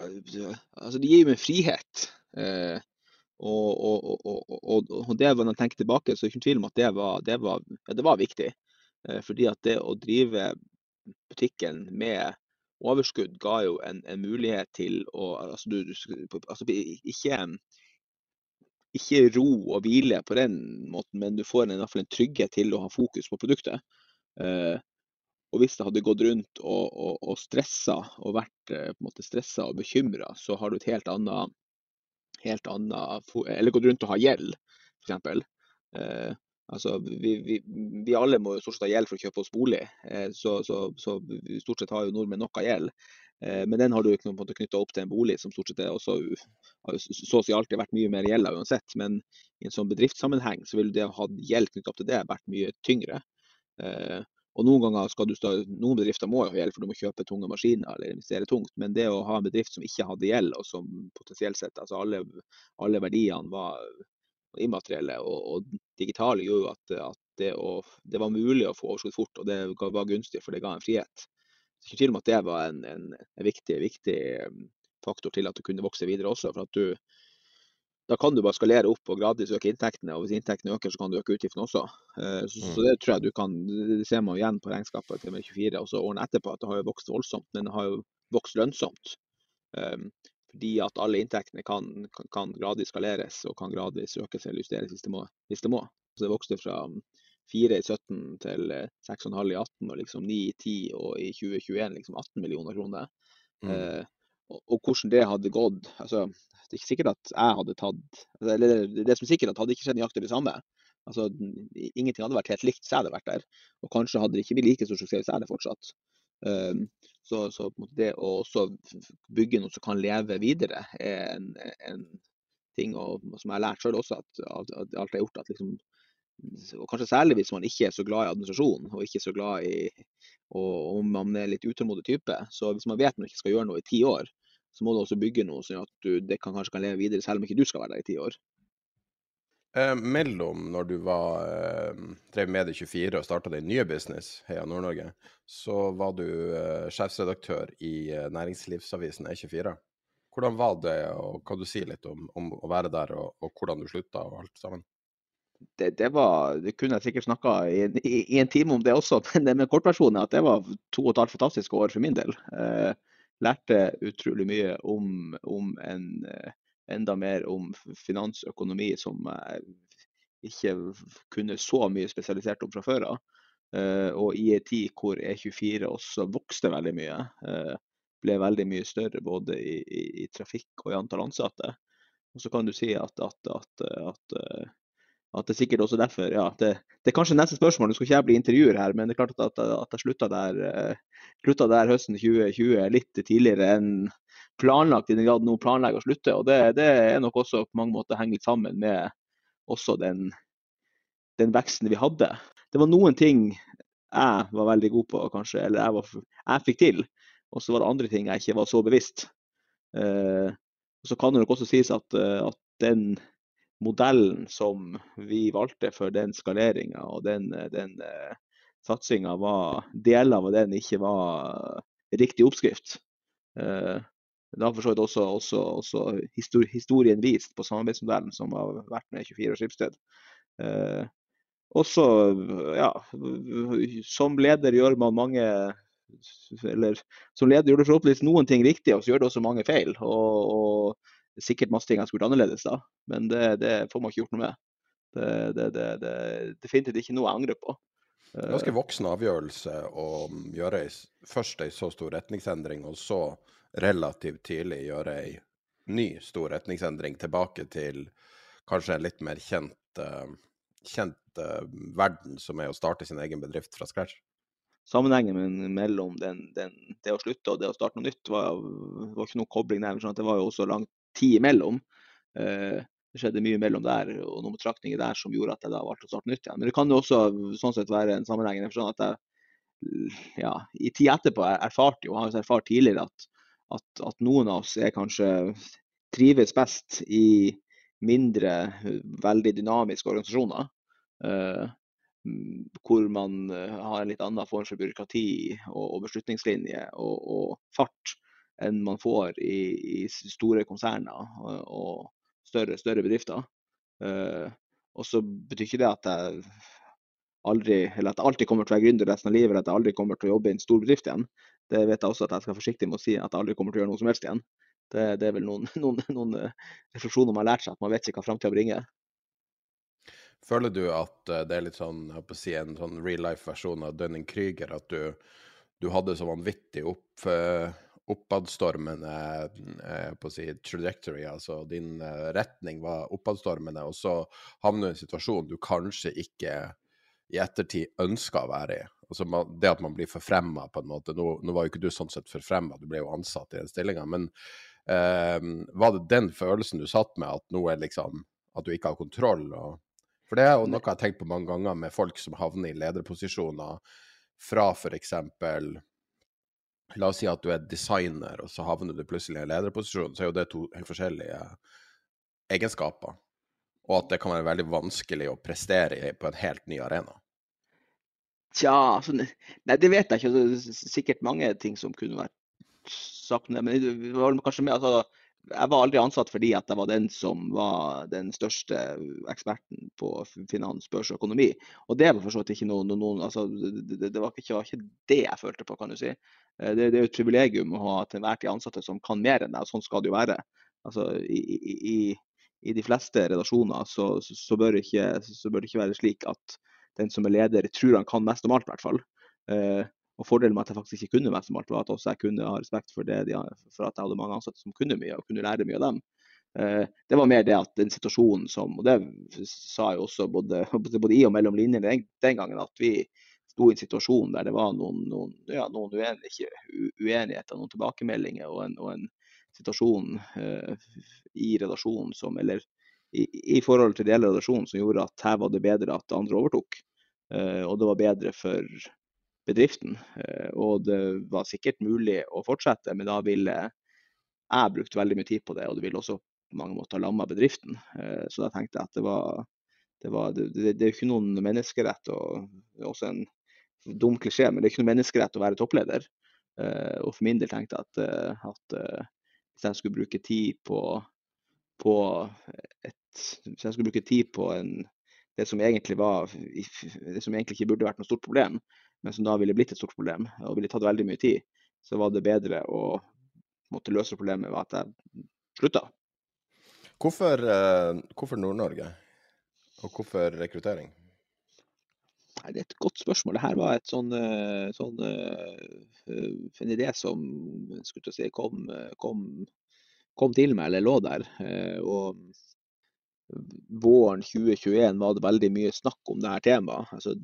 Altså, det gir meg frihet. Eh, og, og, og, og, det, når jeg tenker tilbake, så er det ikke tvil om at det var, det var, ja, det var viktig. Eh, fordi at det å drive butikken med overskudd ga jo en, en mulighet til å altså, du, altså, ikke, ikke ro og hvile på den måten, men du får en, en trygghet til å ha fokus på produktet. Eh, og hvis det hadde gått rundt og, og, og stressa og vært på en måte stressa og bekymra, så har du et helt annet helt annet Eller gått rundt og ha gjeld, f.eks. Eh, altså, vi, vi, vi, alle må jo stort sett ha gjeld for å kjøpe oss bolig, eh, så, så, så, stort sett har jo nordmenn noe gjeld. Eh, men den har du ikke knytta opp til en bolig, som stort sett er også så å si alltid vært mye mer gjeld uansett. Men i en sånn bedriftssammenheng så vil det å ha gjeld knyttet opp til det vært mye tyngre. Eh, og Noen ganger skal du stå, noen bedrifter må jo ha gjeld, for du må kjøpe tunge maskiner eller investere tungt. Men det å ha en bedrift som ikke hadde gjeld, og som potensielt sett altså alle, alle verdiene var immaterielle og, og digitale, gjorde jo at, at det, å, det, var mulig å få overskudd fort, og det var gunstig, for det ga en frihet. Så ikke tvil om at det var en, en, en viktig, viktig, faktor til at du kunne vokse videre også. for at du da kan du bare skalere opp og gradvis øke inntektene. Og hvis inntektene øker, så kan du øke utgiftene også. Eh, så, mm. det tror jeg du kan, det ser man igjen på regnskapet til 24 og så årene etterpå, at det har jo vokst voldsomt. Men det har jo vokst lønnsomt. Um, fordi at alle inntektene kan, kan, kan, gradvis skaleres og kan gradvis økes eller justeres hvis det må. Hvis det må. Så det vokste fra 4 i 17 til 6,5 i 18 og liksom 9 i 10 og i 2021 liksom 18 millioner kroner. Mm. Eh, og, og, hvordan det hadde gått. altså det er ikke sikkert at jeg hadde tatt eller Det som er sikkert, at hadde ikke skjedd nøyaktig det samme. Altså, Ingenting hadde vært helt likt så jeg hadde vært der. Og kanskje hadde det ikke blitt like stor suksess hvis jeg hadde fortsatt. Um, så, så det å bygge noe som kan leve videre, er en, en ting og, som jeg har lært sjøl også, at, at, alt jeg har gjort at liksom, og Kanskje særlig hvis man ikke er så glad i administrasjon og ikke så glad i og om man er litt utålmodig type. Så hvis man vet man ikke skal gjøre noe i ti år, så må du også bygge noe sånn at du, det kan, kanskje kan leve videre, selv om ikke du skal være der i ti år. Eh, mellom når du var, eh, drev med det 24 og starta din nye business, Heia Nord-Norge, så var du eh, sjefsredaktør i eh, næringslivsavisen E24. Hvordan var det, og kan du si litt om, om å være der, og, og, hvordan du slutta og alt sammen? Det, det, var, det kunne jeg sikkert snakka i, i, i, en time om det også, men det med kortversjonen er at det var to og et halvt fantastiske år for min del. Eh, lærte utrolig mye om, om en, eh, enda mer om finansøkonomi som jeg ikke kunne så mye spesialisert om fra før av. Uh, og i en tid hvor E24 også vokste veldig mye, uh, ble veldig mye større både i, i, i, trafikk og i antall ansatte. Og så kan du si at, at, at, at at det er sikkert også derfor ja, det, det, er kanskje neste spørsmål, nå skal ikke jeg bli intervjuer her, men det er klart at, jeg slutta der, slutta der høsten 2020 litt tidligere enn planlagt, i den grad noen planlegger å slutte. og det, det, er nok også på mange måter henger litt sammen med også den, den, veksten vi hadde. Det var noen ting jeg var veldig god på, kanskje, eller jeg, var, jeg fikk til. Og så var det andre ting jeg ikke var så bevisst. Eh, så kan det nok også sies at, uh, at den modellen som vi valgte for den skaleringa og den, den eh, satsinga, deler av den ikke var riktig oppskrift. Uh, det har for så vidt også, også, også historien vist på samarbeidsmodellen som har vært med 24 Skipsted. Eh, også, ja, som leder gjør man mange eller som leder gjør du forhåpentligvis noen ting riktig, og så gjør du også mange feil. Og, og sikkert masse ting jeg skulle gjort annerledes da, men det, det, får man ikke gjort noe med. Det, det, det, det definitivt ikke noe jeg angrer på. Ganske voksen avgjørelse å gjøre først en så stor retningsendring, og så relativt tidlig gjøre ei ny stor retningsendring tilbake til kanskje en litt mer kjent, uh, kjent uh, verden, som er å starte sin egen bedrift fra scratch? Sammenhengen mellom den, den, det å slutte og det å starte noe nytt var, var ikke noe kobling der. sånn Det var jo også lang tid imellom. Uh, det skjedde mye mellom der og noen betraktninger der som gjorde at jeg da valgte å starte nytt igjen. Men det kan jo også sånn sett være en sammenheng. Sånn at jeg ja, i tid etterpå erfarte jo, har erfart tidligere at, at, at, noen av oss er kanskje trives best i mindre, veldig dynamiske organisasjoner. Uh, hvor man eh, har en litt annen form for byråkrati og, og beslutningslinje og, og, fart enn man får i, i store konserner. Og, og større, større bedrifter. Uh, og så betyr ikke det at jeg aldri, eller at jeg alltid kommer til å være gründer resten av livet, eller at jeg aldri kommer til å jobbe i en stor bedrift igjen. Det vet jeg også at jeg skal være forsiktig med å si, at jeg aldri kommer til å gjøre noe som helst igjen. Det, det er vel noen, noen, noen, eh, refleksjoner man har lært seg, at man vet ikke hva framtida bringer. Føler du at eh, det er litt sånn, jeg på å si, en sånn real life-versjon av Dunning-Krüger, at du, du, hadde så vanvittig opp, oppadstormende eh, på å si, trajectory, altså din retning var oppadstormende, og så havner du i en situasjon du kanskje ikke i ettertid ønska å være i. Altså man, det at man blir forfremma på en måte. Nå, nå, var jo ikke du sånn sett forfremma, du ble jo ansatt i den stillinga, men eh, var det den følelsen du satt med, at nå er liksom At du ikke har kontroll? Og, for det er jo noe jeg har tenkt på mange ganger med folk som havner i lederposisjoner fra f.eks. La oss si at du er designer, og så havner du plutselig i en lederposisjon. Så er jo det to helt forskjellige egenskaper. Og at det kan være veldig vanskelig å prestere på en helt ny arena. Tja, altså, nei, det vet jeg ikke. Det er sikkert mange ting som kunne vært sagt. Men kanskje med, altså, jeg var aldri ansatt fordi at jeg var den som var den største eksperten på finans, børs og økonomi. Og det var for så vidt ikke noe, noen, altså, det, det, var ikke, ikke, det jeg følte på, kan du si. Eh, det, det er jo et privilegium å ha til enhver tid ansatte som kan mer enn deg, og sånn skal det jo være. Altså, i, i, i de fleste relasjoner så, så, bør ikke, så, bør det ikke, være slik at den som er leder, tror han kan mest om alt, i hvert fall. Eh, og Fordelen med at jeg faktisk ikke kunne mest om alt, var at også jeg kunne ha respekt for, det, for at jeg hadde mange ansatte som kunne mye, og kunne lære mye av dem. Eh, det var mer det at den situasjonen som Og det sa jeg også både, både i og mellom linjene den, den gangen, at vi sto i en situasjon der det var noen, noen, ja, noen uenigheter, noen tilbakemeldinger og en, og en situasjon eh, i relasjonen som, eller i, i, forhold til hele relasjonen som gjorde at her var det bedre at andre overtok. Uh, og det var bedre for bedriften. Uh, og det var sikkert mulig å fortsette, men da ville jeg brukt veldig mye tid på det, og det ville også på mange måter lamma bedriften. så da tenkte jeg at det var det, var, det, det, det, er jo ikke noen menneskerett og også en dum klisjé, men det er ikke noen menneskerett å være toppleder. Uh, og for min del tenkte jeg at, uh, at uh, hvis jeg skulle bruke tid på, på et, Hvis jeg skulle bruke tid på en, det som var det som egentlig ikke burde vært noe stort problem, men som da ville blitt et stort problem og ville tatt veldig mye tid, så var det bedre å måtte løse problemet ved at jeg slutta. Hvorfor, hvorfor Nord-Norge, og hvorfor rekruttering? Nei, Det er et godt spørsmål. Dette var et sånn, eh, sånn, eh, en idé som si, kom, kom, kom, til meg, eller lå der. Eh, og våren 2021 var det veldig mye snakk om dette temaet. Altså,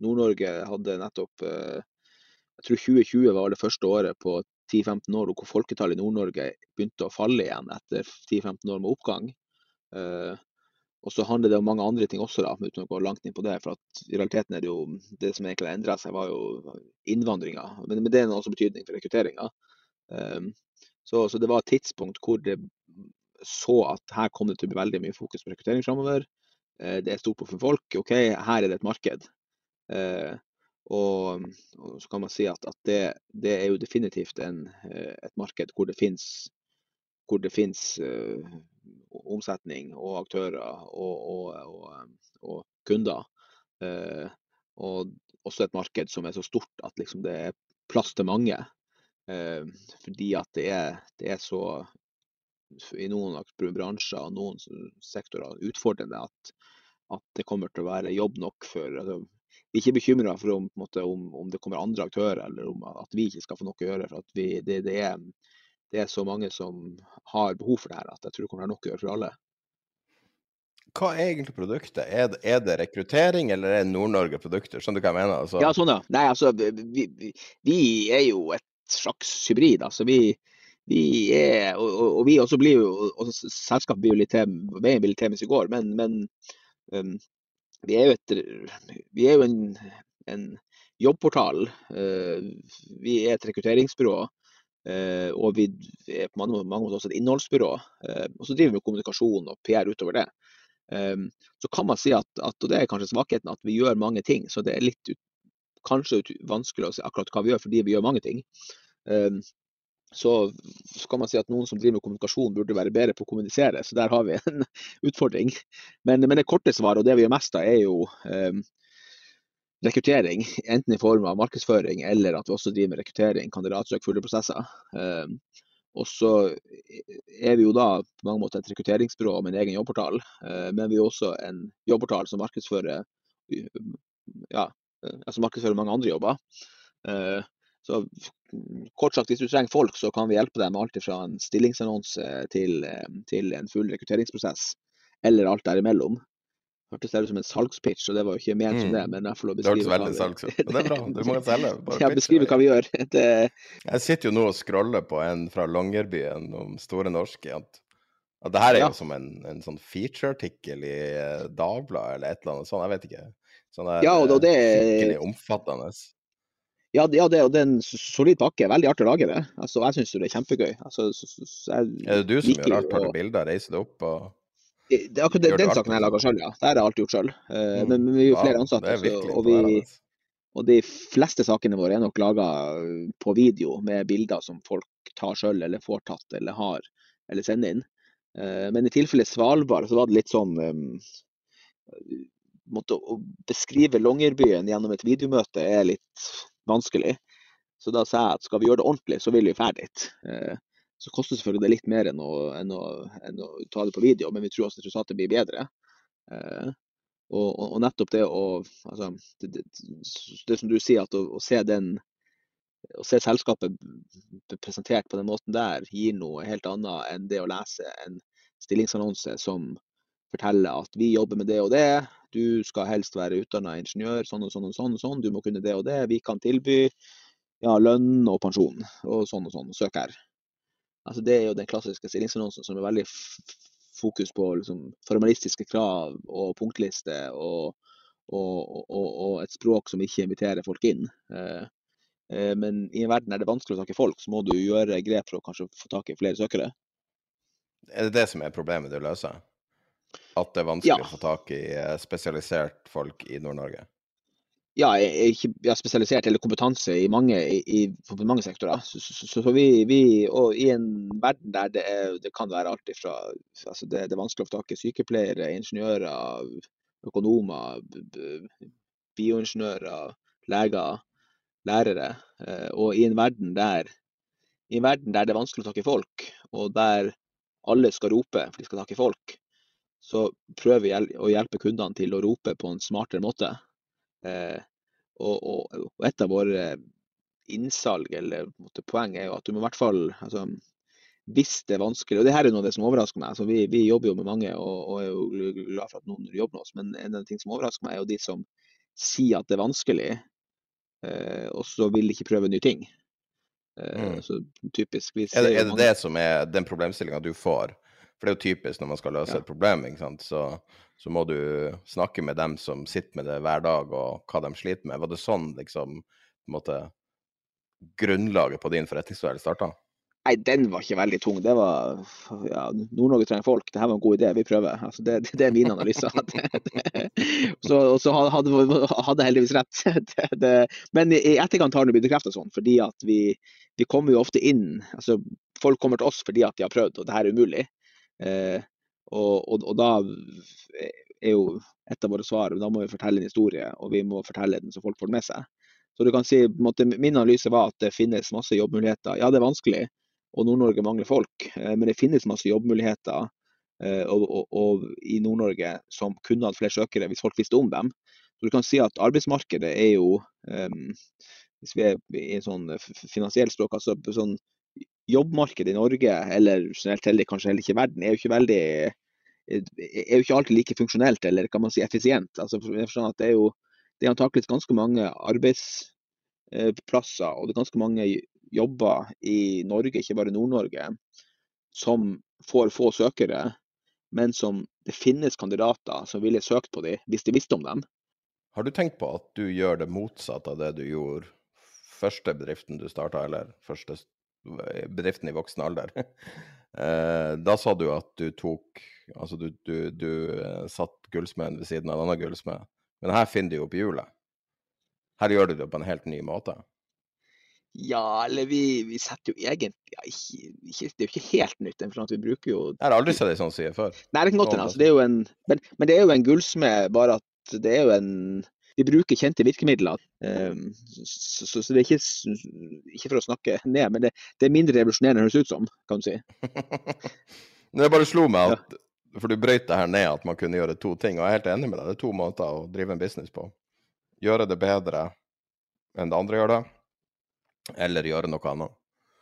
Nord-Norge hadde nettopp Jeg tror 2020 var det første året på 10-15 år hvor folketallet i Nord-Norge begynte å falle igjen etter 10-15 år med oppgang. Og så handler det om mange andre ting også, da, uten å gå langt inn på det. For at i realiteten er det jo det som egentlig har endra seg, var jo innvandringa. Men, men, det har også betydning for rekrutteringa. Um, så, så, det var et tidspunkt hvor det så at her kom det til å bli veldig mye fokus på rekruttering framover. Uh, det er stort behov for folk. OK, her er det et marked. Uh, og, og, så kan man si at, at det, det, er jo definitivt en, eh, et marked hvor det finnes hvor det finnes uh, omsetning og aktører og, og, og, kunder. Uh, og også et marked som er så stort at liksom det er plass til mange. Eh, fordi at det er, det er så i noen bransjer og noen sektorer utfordrende at, at, det kommer til å være jobb nok for altså, Vi er ikke bekymra for om, måte, om, om, det kommer andre aktører eller om at vi ikke skal få noe å gjøre. for vi, det, det, er, det, er, så mange som har behov for det her at jeg tror det kommer til å være nok å gjøre for alle. Hva er egentlig produktet? Er det, er det rekruttering, eller er det Nord-Norge produkter? Skjønner du hva jeg mener? Altså... Ja, sånn ja. Nei, altså, vi, vi, vi, er jo et slags hybrid. altså vi vi er, og, og, vi også blir jo, og selskapet blir jo litt til, i går, men, men um, vi er jo, et, vi er jo en, en jobbportal. Uh, vi er et rekrutteringsbyrå. Uh, og vi er på mange, mange måter også et innholdsbyrå. Uh, og så driver vi med kommunikasjon og PR utover det. Um, så kan man si at, at, og det er kanskje svakheten, at vi gjør mange ting. Så det er litt kanskje vanskelig å si akkurat hva vi gjør fordi vi gjør mange ting. Um, så, så, kan man si at noen som driver med kommunikasjon, burde være bedre på å kommunisere. Så der har vi en utfordring. Men, men det korte svaret, og det vi gjør mest av, er jo um, rekruttering. Enten i form av markedsføring eller at vi også driver med rekruttering, kandidatsøk, fulle prosesser. Um, og så er vi jo da på mange måter et rekrutteringsbyrå med en egen jobbportal. Uh, men vi er også en jobbportal som markedsfører, ja, eh, altså markedsfører mange andre jobber. Eh, så kort sagt, hvis du trenger folk, så kan vi hjelpe deg med alt fra en stillingsannonse til, eh, til en full rekrutteringsprosess, eller alt derimellom. Hørtes ut som en salgspitch, og det var jo ikke ment som det. Mm. men jeg får lov å beskrive det hørtes veldig salgs ut. Det er bra, du må selge. Bare ja, beskrive hva vi gjør. Det... Jeg sitter jo nå og scroller på en fra Longyearbyen om Store Norske. At, at det her er jo som en, en sånn featureartikkel i eh, Dagbladet eller et eller annet sånt, jeg vet ikke. Sånn der, ja, og det... skikkelig omfattende. Ja, ja det, det, er en solid pakke. Veldig artig å lage det. Altså, jeg syns det er kjempegøy. Altså, så, så, er det du som gjør alt? Tar du bilder, reiser deg opp og det, er akkurat den, den saken jeg lager sjøl, ja. Det har jeg alltid gjort sjøl. Uh, mm. Men vi er jo flere ansatte. Så, og, vi, og, de fleste sakene våre er nok laga på video med bilder som folk tar sjøl, eller får tatt, eller har, eller sender inn. Uh, men i tilfelle Svalbard, så var det litt sånn måtte, Å beskrive Longyearbyen gjennom et videomøte er litt vanskelig. Så da sa jeg at skal vi gjøre det ordentlig, så vil vi ferdig dit. Eh, så koster selvfølgelig det litt mer enn å, enn, å, enn å, ta det på video, men vi tror også resultatet blir bedre. Eh, og, og, og, nettopp det å altså, det, det, det, som du sier, at å, å, se den å se selskapet presentert på den måten der, gir noe helt annet enn det å lese en stillingsannonse som forteller at vi jobber med det og det, du skal helst være utdanna ingeniør, sånn og sånn og sånn, og sånn, du må kunne det og det. Vi kan tilby ja, lønn og pensjon og sånn og sånn. Søk her. Altså, det er jo den klassiske stillingsannonsen som er veldig fokus på liksom, formalistiske krav og punktliste og, og, og, et språk som ikke inviterer folk inn. Eh, eh, men i en verden der det er vanskelig å takke folk, så må du gjøre grep for å kanskje få tak i flere søkere. Er det det som er problemet du løser? At det er vanskelig ja. å få tak i eh, spesialisert folk i Nord-Norge? Ja, ikke ja, spesialisert eller kompetanse i mange, i, i mange sektorer. Så, så, så, vi, vi, og I en verden der det, er, det kan være alt ifra altså det, det, er vanskelig å få tak i sykepleiere, ingeniører, økonomer, bioingeniører, leger, lærere. Eh, og i en verden der i en verden der det er vanskelig å takke folk, og der alle skal rope for de skal takke folk, så prøver vi å hjelpe kundene til å rope på en smartere måte. Eh, og, og, og, et av våre innsalg eller måte, poeng er jo at du må i hvert fall altså, Hvis det er vanskelig, og det her er noe av det som overrasker meg. Altså, vi, vi, jobber jo med mange og, og, er jo glad for at noen jobber med oss, men en av de ting som overrasker meg, er jo de som sier at det er vanskelig, eh, og så vil de ikke prøve nye ting. Eh, mm. Så typisk Er det er det, det som er den problemstillinga du får? For det er jo typisk når man skal løse ja. et problem, så, så, må du snakke med dem som sitter med det hver dag, og hva de sliter med. Var det sånn liksom på en måte grunnlaget på din forretningsmodell starta? Nei, den var ikke veldig tung. Det var ja, Nord-Norge trenger folk. Dette var en god idé, vi prøver. Altså, det, det, er min analyser. så, så hadde, jeg heldigvis rett. Det, men i etterkant har det blitt bekrefta sånn, fordi at vi, vi kommer jo ofte inn altså Folk kommer til oss fordi at de har prøvd, og det her er umulig. Eh, og, og, og, da er jo et av våre svar da må vi fortelle en historie, og vi må fortelle den så folk får den med seg. Så du kan si, måte, Min analyse var at det finnes masse jobbmuligheter. Ja, det er vanskelig, og Nord-Norge mangler folk, eh, men det finnes masse jobbmuligheter eh, og, og, i Nord-Norge som kunne hatt flere søkere hvis folk visste om dem. Så du kan si at arbeidsmarkedet er jo, um, hvis vi er i en sånn finansiell språk, altså sånn jobbmarkedet i Norge, eller generelt heller kanskje heller ikke i verden, er jo ikke veldig er jo ikke alltid like funksjonelt eller kan man si effisient. Altså, det er jo det er antakelig ganske mange arbeidsplasser og det er ganske mange jobber i Norge, ikke bare Nord-Norge, som får få søkere, men som det finnes kandidater som ville søkt på dem hvis de visste om dem. Har du tenkt på at du gjør det motsatte av det du gjorde første bedriften du starta, eller første bedriften i voksen alder? Eh, da sa du at du tok Altså du, du, du eh, satt gullsmeden ved siden av en annen gullsmed. Men her finner du jo opp hjulet. Her gjør du det på en helt ny måte. Ja, eller vi, vi setter jo egentlig ja, ikke, ikke, Det er jo ikke helt nytt. for at vi bruker jo... Jeg har aldri sett ei sånn side før. Nei, det er ikke noe, altså, det jo en, men, men det er jo en gullsmed, bare at det er jo en vi bruker kjente virkemidler. Ehm, så, så, så, det er ikke, ikke, for å snakke ned, men det, det er mindre revolusjonerende enn det høres ut som, kan du si. det bare slo meg at For du brøyt det her ned at man kunne gjøre to ting, og jeg er helt enig med deg. Det er to måter å drive en business på. Gjøre det bedre enn det andre gjør det, eller gjøre noe annet.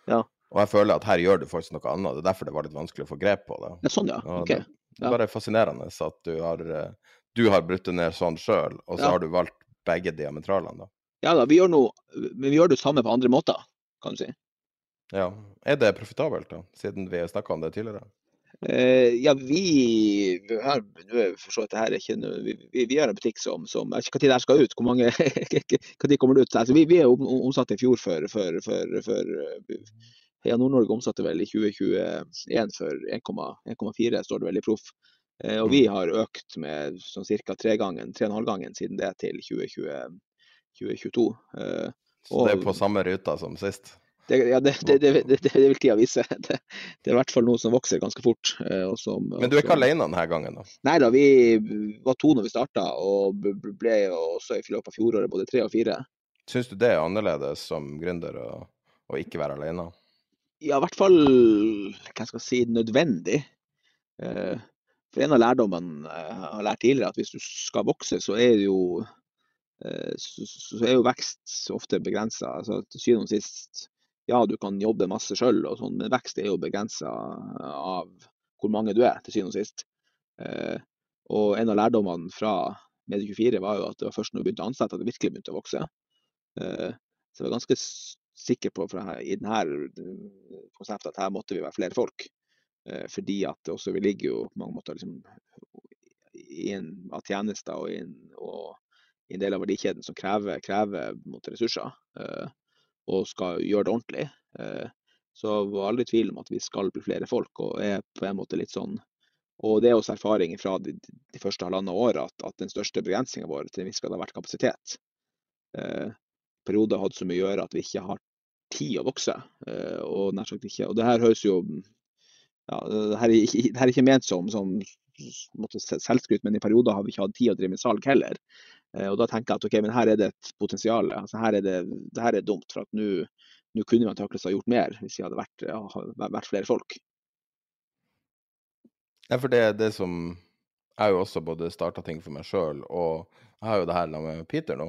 Ja. Og jeg føler at her gjør du faktisk noe annet. Det er derfor det var litt vanskelig å få grep på det. Ja, sånn, ja. Okay. Det, det er bare fascinerende at du har uh, du har brutt det ned sånn sjøl, og så ja. har du valgt begge diametralene, da? Ja da, vi gjør noe, men vi gjør det samme på andre måter, kan du si. Ja. Er det profitabelt, da, siden vi snakka om det tidligere? Uh, ja, vi har for det her er ikke noe, vi, vi, har en butikk som, som Jeg vet ikke når det skal ut. Hvor mange når kommer det ut? Altså, vi, vi er omsatt i fjor for, for, for, for ja, Nord-Norge omsatte vel i 2021 for 1,4, står det vel i Proff. Eh, og vi mm. har økt med sånn ca. tregangen, tre og en halv gangen siden det til 2020, 2022. Eh, Så det er på samme ruta som sist? Det, ja, det, det, det, vil tida vise. Det, er i hvert fall noe som vokser ganske fort. Eh, som, Men du er ikke også... alene denne gangen? da? Nei da, vi var to når vi starta, og ble også i løpet av fjoråret både tre og fire. Syns du det er annerledes som gründer å ikke være alene? Ja, i hvert fall hva skal jeg si, nødvendig. For en av lærdommene jeg har lært tidligere, at hvis du skal vokse, så er jo, eh, så er jo vekst ofte begrensa. Altså, til syvende og sist, ja, du kan jobbe masse sjøl, sånn, men vekst er jo begrensa av hvor mange du er, til syvende og sist. Eh, og en av lærdommene fra Medie24 var jo at det var først når du begynte å ansette at det virkelig begynte å vokse. Eh, så jeg var ganske sikker på fra, i denne konseptet at her måtte vi være flere folk. Eh, fordi at også vi ligger jo på mange måter liksom, i en av tjenester og i en, og i en del av verdikjeden som krever, krever ressurser, eh, og skal gjøre det ordentlig. Eh, så var aldri tvil om at vi skal bli flere folk, og er på en måte litt sånn og det er også erfaring fra de, de første halvannet året at, at, den største begrensninga vår til en viss grad har vært kapasitet. Eh, perioder har hatt så mye å gjøre at vi ikke har tid å vokse. Eh, og og det her høres jo ja, det, her er det her er ikke ment som, som selvskryt, men i perioder har vi ikke hatt tid å drive med salg heller. Eh, og da tenker jeg at ok, men her er det et potensial. Altså, her er det, det her er dumt. For at nå kunne vi antakeligvis ha gjort mer hvis vi hadde vært, ja, vært flere folk. Ja, for det er det som Jeg har jo også både starta ting for meg sjøl, og jeg har jo det her med Peter nå.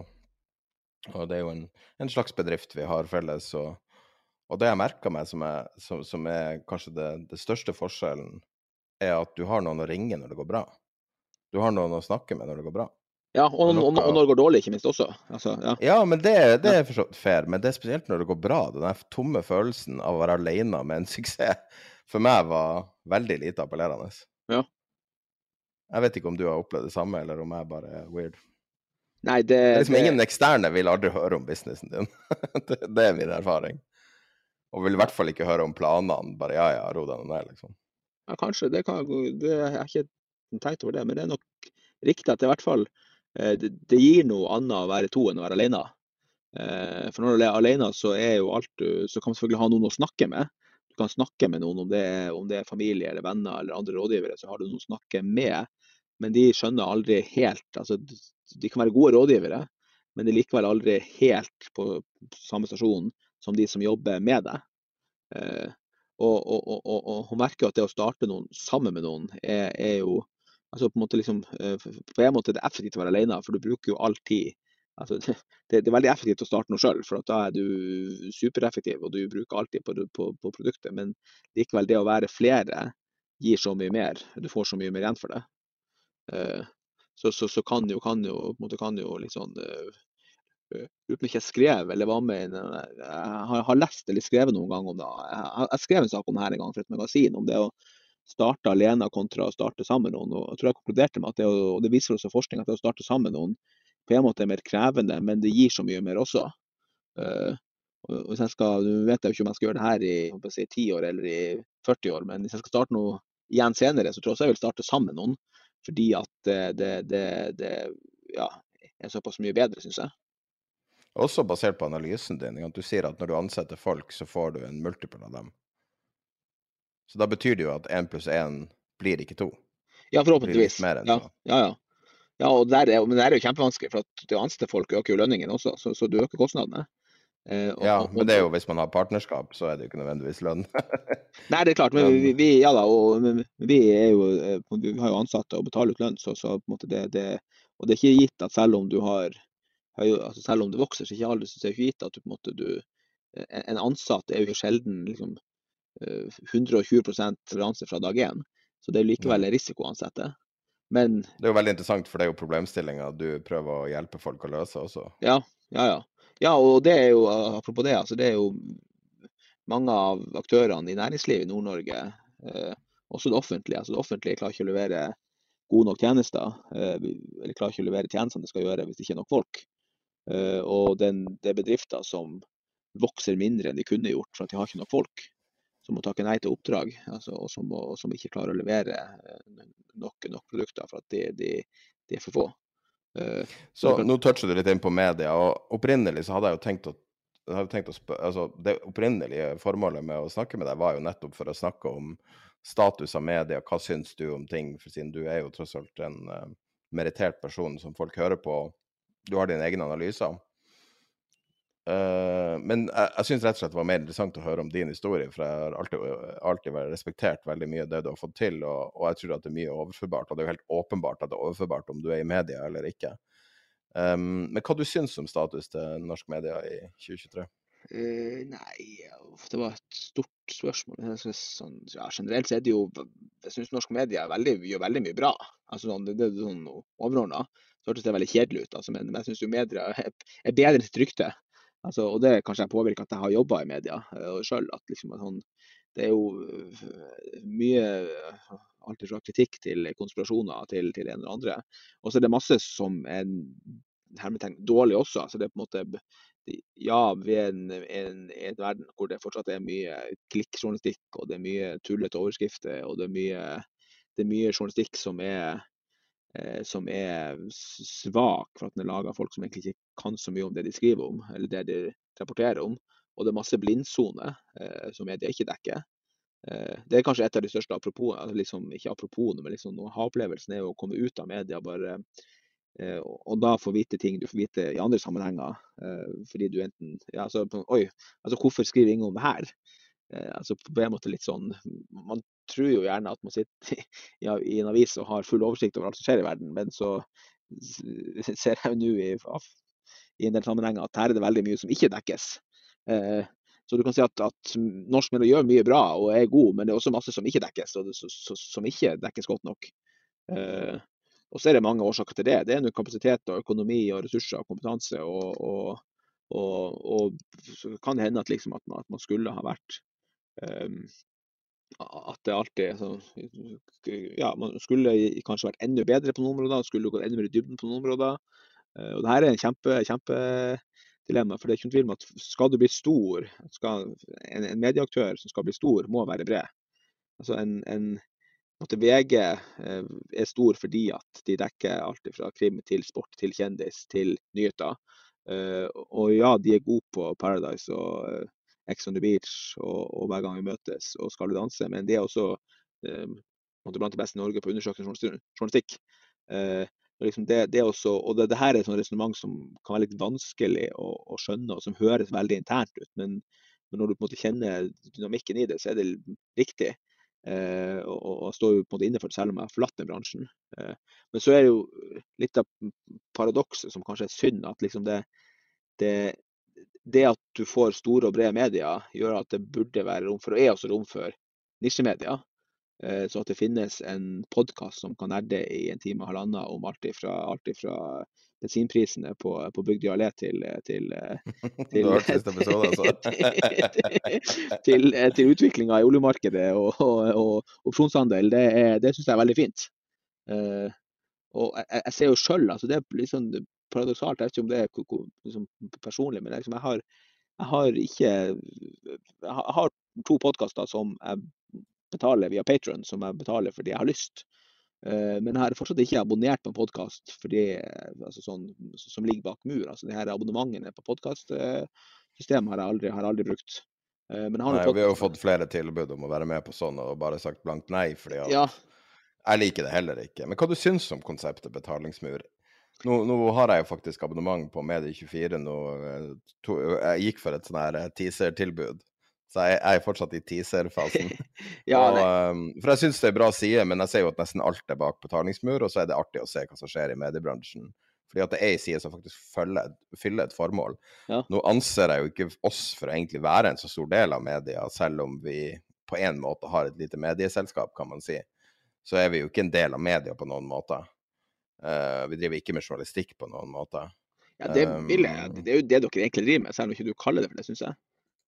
Og det er jo en, en slags bedrift vi har felles. og og det jeg merker meg, som er, som, som er kanskje det, det, største forskjellen, er at du har noen å ringe når det går bra. Du har noen å snakke med når det går bra. Ja, og, og, og når det går dårlig, ikke minst også. Altså, ja. ja. men det, det er for fair. Men det er spesielt når det går bra. Den der tomme følelsen av å være alene med en suksess, for meg var veldig lite appellerende. Ja. Jeg vet ikke om du har opplevd det samme, eller om jeg bare er weird. Nei, det, det er liksom det... Ingen eksterne vil aldri høre om businessen din. det, det er min erfaring. Og vil i hvert fall ikke høre om planene. Bare ja, ja, ro deg ned, liksom. Ja, kanskje. Det, kan, det er ikke tenkt over det, men det er nok riktig at det i hvert fall eh, det, det gir noe annet å være to enn å være alene. Eh, for når du er alene, så er jo alt du Så kan du selvfølgelig ha noen å snakke med. Du kan snakke med noen, om det, er, om det er familie eller venner eller andre rådgivere, så har du noen å snakke med. Men de skjønner aldri helt altså, De kan være gode rådgivere, men de er likevel aldri helt på samme stasjon som de som jobber med det. Eh, og, og, og, og, hun merker jo at det å starte noen sammen med noen er, er jo altså på en måte liksom, eh, på en måte er det effektivt å være alene, for du bruker jo all tid altså, det, det, er veldig effektivt å starte noe sjøl, for da er du supereffektiv og du bruker alltid på, på, på, produktet. Men likevel, det å være flere gir så mye mer. Du får så mye mer igjen for det. Eh, så, så, så, kan jo, kan jo, på en måte kan jo liksom, Uten at jeg skrev eller var med Jeg har, lest eller skrevet noen gang om det. Jeg, jeg skrev en sak om det her en gang for et magasin, om det å starte alene kontra å starte sammen noen. og Jeg tror jeg konkluderte med at det, og det viser også forskning, at det å starte sammen med noen på en måte er mer krevende, men det gir så mye mer også. Uh, hvis jeg skal, Nå vet jeg jo ikke om jeg skal gjøre det her i si, 10 år eller i 40 år, men hvis jeg skal starte noe igjen senere, så tror jeg også jeg vil starte sammen med noen. Fordi at det, det, det, det ja, er såpass mye bedre, syns jeg. Også basert på analysen din. At du sier at når du ansetter folk, så får du en multiple av dem. Så da betyr det jo at én pluss én blir ikke to. Ja, forhåpentligvis. Ja, ja, ja. ja, og der er, men det er jo kjempevanskelig, for at det å ansette folk øker jo lønningen også, så, så du øker kostnadene. Eh, og, ja, men det er jo hvis man har partnerskap, så er det jo ikke nødvendigvis lønn. Nei, det er klart, men vi, vi ja da, og vi, jo, eh, vi har jo ansatte og betaler ut lønn, så, så på en måte det, det, Og det er ikke gitt at selv om du har altså selv om det vokser, så er ikke alle som ser hvite. at du på en måte du En ansatt er jo sjelden liksom 120 eh, leveranse fra dag én, så det er likevel en risiko å ansette. Men Det er jo veldig interessant, for det er jo problemstillinga du prøver å hjelpe folk å løse også. Ja, ja, ja. Ja, og det er jo, apropos det, altså det er jo mange av aktørene i næringslivet i Nord-Norge, eh, også det offentlige. altså Det offentlige klarer ikke å levere gode nok tjenester, eh, eller klarer ikke å levere tjenestene det skal gjøre hvis det ikke er nok folk. Eh, og den, det er bedrifter som vokser mindre enn de kunne gjort, for at de har ikke nok folk. Som må takke nei til oppdrag, altså, og, som må, som ikke klarer å levere eh, nok, nok produkter for at de, de, de er for få. Uh, så. Nå toucher du litt inn på media, og opprinnelig så hadde jeg jo tenkt å, tenkt å spørre, altså Det opprinnelige formålet med å snakke med deg var jo nettopp for å snakke om status av media, hva syns du om ting, for siden du er jo tross alt en uh, merittert person som folk hører på. Du har dine egne analyser. Uh, men jeg, jeg syns rett og slett det var mer interessant å høre om din historie, for jeg har alltid, alltid respektert veldig mye det du har fått til, og, og, jeg tror at det er mye overførbart. Og det er jo helt åpenbart at det er overførbart om du er i media eller ikke. Um, men hva du syns om status til norsk media i 2023? Uh, eh, nei, det var et stort spørsmål. Sånn, ja, generelt så er det jo Jeg syns norsk media veldig, gjør veldig mye bra. Altså, sånn, det, det, er sånn overordna. Så hørtes det veldig kjedelig ut, altså, men, jeg syns jo media er, er bedre til rykte Altså, og det kanskje jeg påvirker at jeg har jobba i media uh, sjøl. Liksom, sånn, det er jo uh, mye alltid fra kritikk til konspirasjoner til, til en eller andre. Og så er det masse som er hermetegn dårlig også. Altså, det er på en måte ja, vi er en, en, en, verden hvor det fortsatt er mye klikkjournalistikk, og det er mye tullete overskrifter, og det er mye, det er mye journalistikk som er Eh, som er svak for at den er laga av folk som egentlig ikke kan så mye om det de skriver om, eller det de rapporterer om. Og det er masse blindsoner eh, som media ikke dekker. Eh, det er kanskje et av de største apropos, liksom, ikke apropos, men liksom, ha-opplevelsen er å komme ut av media bare eh, og da få vite ting du får vite i andre sammenhenger. Eh, fordi du enten ja, så, Oi, altså hvorfor skriver ingen om det her? Eh, altså på en måte litt sånn Man tror jo gjerne at man sitter i, en avis og har full oversikt over alt som skjer i verden, men så ser jeg jo nå i, i, en del sammenhenger at her er det veldig mye som ikke dekkes. Eh, så du kan si at, at norsk media gjør mye bra og er god, men det er også masse som ikke dekkes, og som ikke dekkes godt nok. Eh, og så er det mange årsaker til det. Det er kapasitet og økonomi og ressurser og kompetanse. Og, og, og, og så kan det hende at, liksom at, man, at man skulle ha vært Ehm, at det alltid så, ja, Man skulle kanskje vært enda bedre på noen områder, skulle gått enda mer i dybden på noen områder. Eh, og det her er en kjempe, kjempedilemma. For det er ikke noen tvil om at skal du bli stor, skal, en, en, medieaktør som skal bli stor, må være bred. Altså en, en VG eh, er stor fordi at de dekker alt fra krim til sport til kjendis til nyheter. Eh, og ja, de er gode på Paradise og Ex on the Beach og, og, hver gang vi møtes og skal danse. Men det er også eh, blant de beste i Norge på undersøkende journalistikk. Eh, liksom det, det også, og det, det her er et resonnement som kan være litt vanskelig å, å, skjønne, og som høres veldig internt ut. Men, men, når du på en måte kjenner dynamikken i det, så er det riktig. Eh, og, og står jo på en måte inne for det selv om jeg har forlatt den bransjen. Eh, men så er det jo litt av paradokset som kanskje er synd, at liksom det, det, det, at du får store og brede medier, gjør at det burde være rom for, og er også rom for, nisjemedier. Eh, så at det finnes en podkast som kan nerde i en time og halvannen om alt fra, alt ifra bensinprisene på, på Bygdøy allé til, til, til, altså. til, til utviklinga i oljemarkedet og, og, opsjonshandel, det, er, det syns jeg er veldig fint. Uh, og jeg, jeg, ser jo sjøl, altså det er sånn paradoksalt, jeg vet ikke om det er liksom, personlig, men liksom, jeg, har, jeg har ikke Jeg har to podkaster som jeg betaler via Patron, som jeg betaler fordi jeg har lyst. Eh, men jeg har fortsatt ikke abonnert på en podkast altså sånn, som ligger bak mur. Altså de her Abonnementene på podkastsystemet har, jeg aldri, har aldri brukt. Eh, men har nei, vi har jo fått flere tilbud om å være med på sånn, og bare sagt blankt nei. fordi ja. jeg liker det heller ikke. Men hva du syns om konseptet betalingsmur? Nå, nå, har jeg jo faktisk abonnement på Medie24. Nå, eh, jeg gikk for et sånn her teaser-tilbud så jeg, jeg er fortsatt i teaser-fasen. ja, um, for jeg syns det er bra side, men jeg ser jo at nesten alt er bak betalingsmur, og så er det artig å se hva som skjer i mediebransjen. Fordi at det er ei side som faktisk følger, fyller et formål. Ja. Nå anser jeg jo ikke oss for å egentlig være en så stor del av media, selv om vi på en måte har et lite medieselskap, kan man si. Så er vi jo ikke en del av media på noen måte. Uh, vi driver ikke med journalistikk på noen måte. Ja, det, vil jeg, um, det er jo det dere egentlig driver med, selv om ikke du kaller det for det, syns jeg.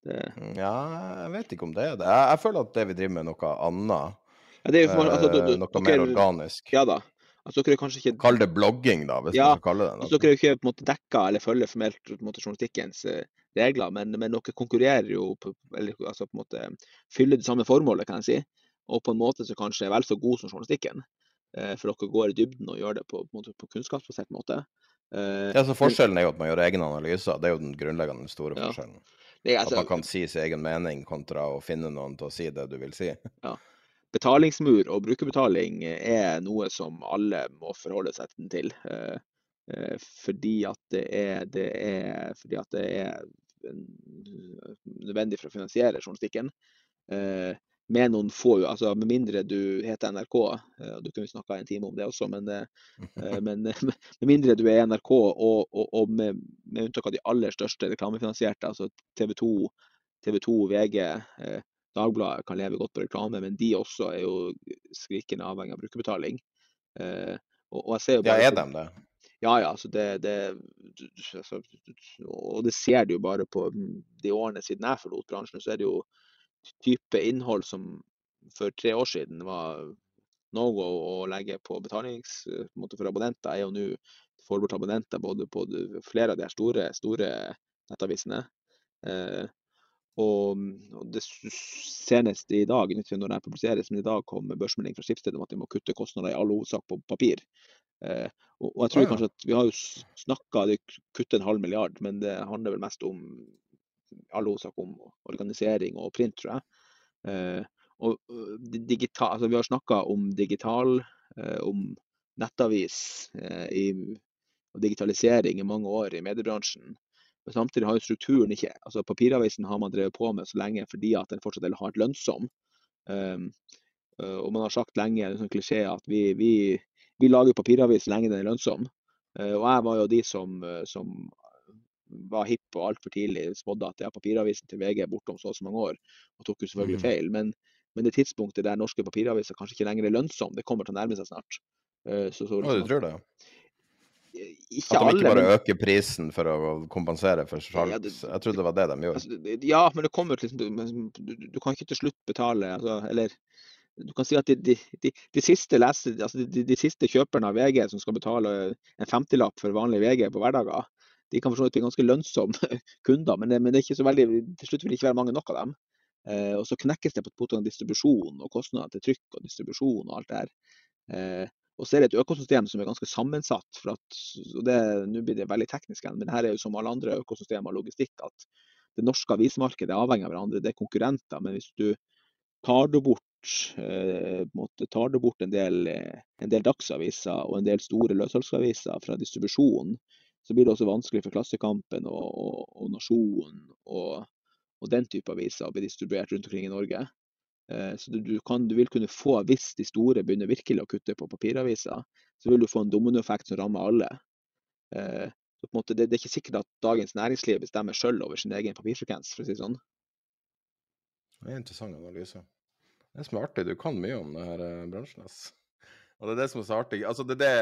Det... Mm, ja, jeg vet ikke om det er det. Jeg, jeg, føler at det vi driver med, er noe annet. Ja, det er for, altså, du, du, eh, noe dere, mer organisk. Ja da. Altså, dere kanskje ikke... Kall det blogging, da, hvis ja, man skal kalle det det. Altså, dere er ikke på en måte dekka eller følger formelt måte, journalistikkens uh, regler, men, men, dere konkurrerer jo på, eller, altså, på en måte fyller det samme formålet, kan jeg si. Og på en måte som kanskje er vel så god som journalistikken. Uh, for dere går i dybden og gjør det på, på, på kunnskapsbasert måte. Uh, ja, så Forskjellen er jo at man gjør egne analyser. Det er jo den grunnleggende store ja. forskjellen. Det, altså, at man kan si sin egen mening kontra å finne noen til å si det du vil si. Ja. Betalingsmur og brukerbetaling er noe som alle må forholde seg til. Eh, eh, fordi at det er, det er, fordi at det er nødvendig for å finansiere journalistikken. Eh, med noen få, altså med mindre du heter NRK, eh, du kunne snakka en time om det også, men, eh, eh, men med mindre du er NRK, og, og, og med, med, unntak av de aller største reklamefinansierte, altså TV 2, TV 2 VG, Dagbladet kan leve godt på reklame, men de også er jo skrikende avhengig av brukerbetaling. Og, og jeg ser jo bare, ja, er de det? Ja, ja. Altså det, det, altså, og det ser du jo bare på de årene siden jeg forlot bransjen. så er det jo type innhold som for tre år siden var no go å legge på betalings på for abonnenter, er jo nå forberedt abonnenter både på flere av de store, store nettavisene. Eh, og, og, det senest i dag, når det publiseres, men i dag kom børsmelding fra Skipsstedet om at de må kutte kostnader i all hovedsak på papir. Eh, og, og, jeg tror kanskje at Vi har jo snakka kutte en halv milliard, men det handler vel mest om all hovedsak om organisering og print, tror jeg. Eh, og digital, altså vi har snakka om digital, eh, om nettavis eh, i, og digitalisering i mange år i mediebransjen. Men samtidig har jo strukturen ikke altså Papiravisen har man drevet på med så lenge fordi at den fortsatt er hardt lønnsom. Um, og man har sagt lenge en sånn klisjé at vi, vi, vi lager papiravis lenge den er lønnsom. Og jeg var jo de som, som var hipp og altfor tidlig spådde at ja, papiravisen til VG er borte om så og så mange år, og tok jo selvfølgelig mm. feil. Men, men, det tidspunktet der norske papiraviser kanskje ikke lenger er lønnsomme, det kommer til å nærme seg snart. Uh, så, så, liksom, du tror det? Ikke at de ikke bare men... øker prisen for å kompensere for salg? Ja, jeg trodde det var det de gjorde. Altså, ja, men det kommer liksom du, du, du, kan ikke til slutt betale altså, Eller du kan si at de, de, de, de siste, leser, altså de, siste kjøperne av VG som skal betale en femtilapp for vanlig VG på hverdager, de kan for så vidt bli ganske lønnsomme kunder, men det, men det, er ikke så veldig, til slutt vil det ikke være mange nok av dem. Eh, og så knekkes det på, på distribusjon og kostnader til trykk og distribusjon og alt det her. Eh, og så er det et økosystem som er ganske sammensatt. for at, og det, Nå blir det veldig teknisk, men her er jo som alle andre økosystemer og logistikk, at det norske avismarkedet er avhengig av hverandre. Det er konkurrenter. Men hvis du tar det bort eh, tar det bort en del, en del dagsaviser og en del store løssalgsaviser fra distribusjonen, så blir det også vanskelig for Klassekampen og, og, og Nasjonen og, og, den type aviser å bli distribuert rundt omkring i Norge. Eh, så du, kan, du, vil kunne få, hvis de store begynner virkelig å kutte på papiraviser, så vil du få en dominoeffekt som rammer alle. Eh, så på en måte, det, det, er ikke sikkert at Dagens Næringsliv bestemmer selv over sin egen papirfrekvens, for å si sånn. Det er interessant analyse. Det er som er artig, du kan mye om denne eh, bransjen. Altså. Og det er det som er så artig. Altså, det er det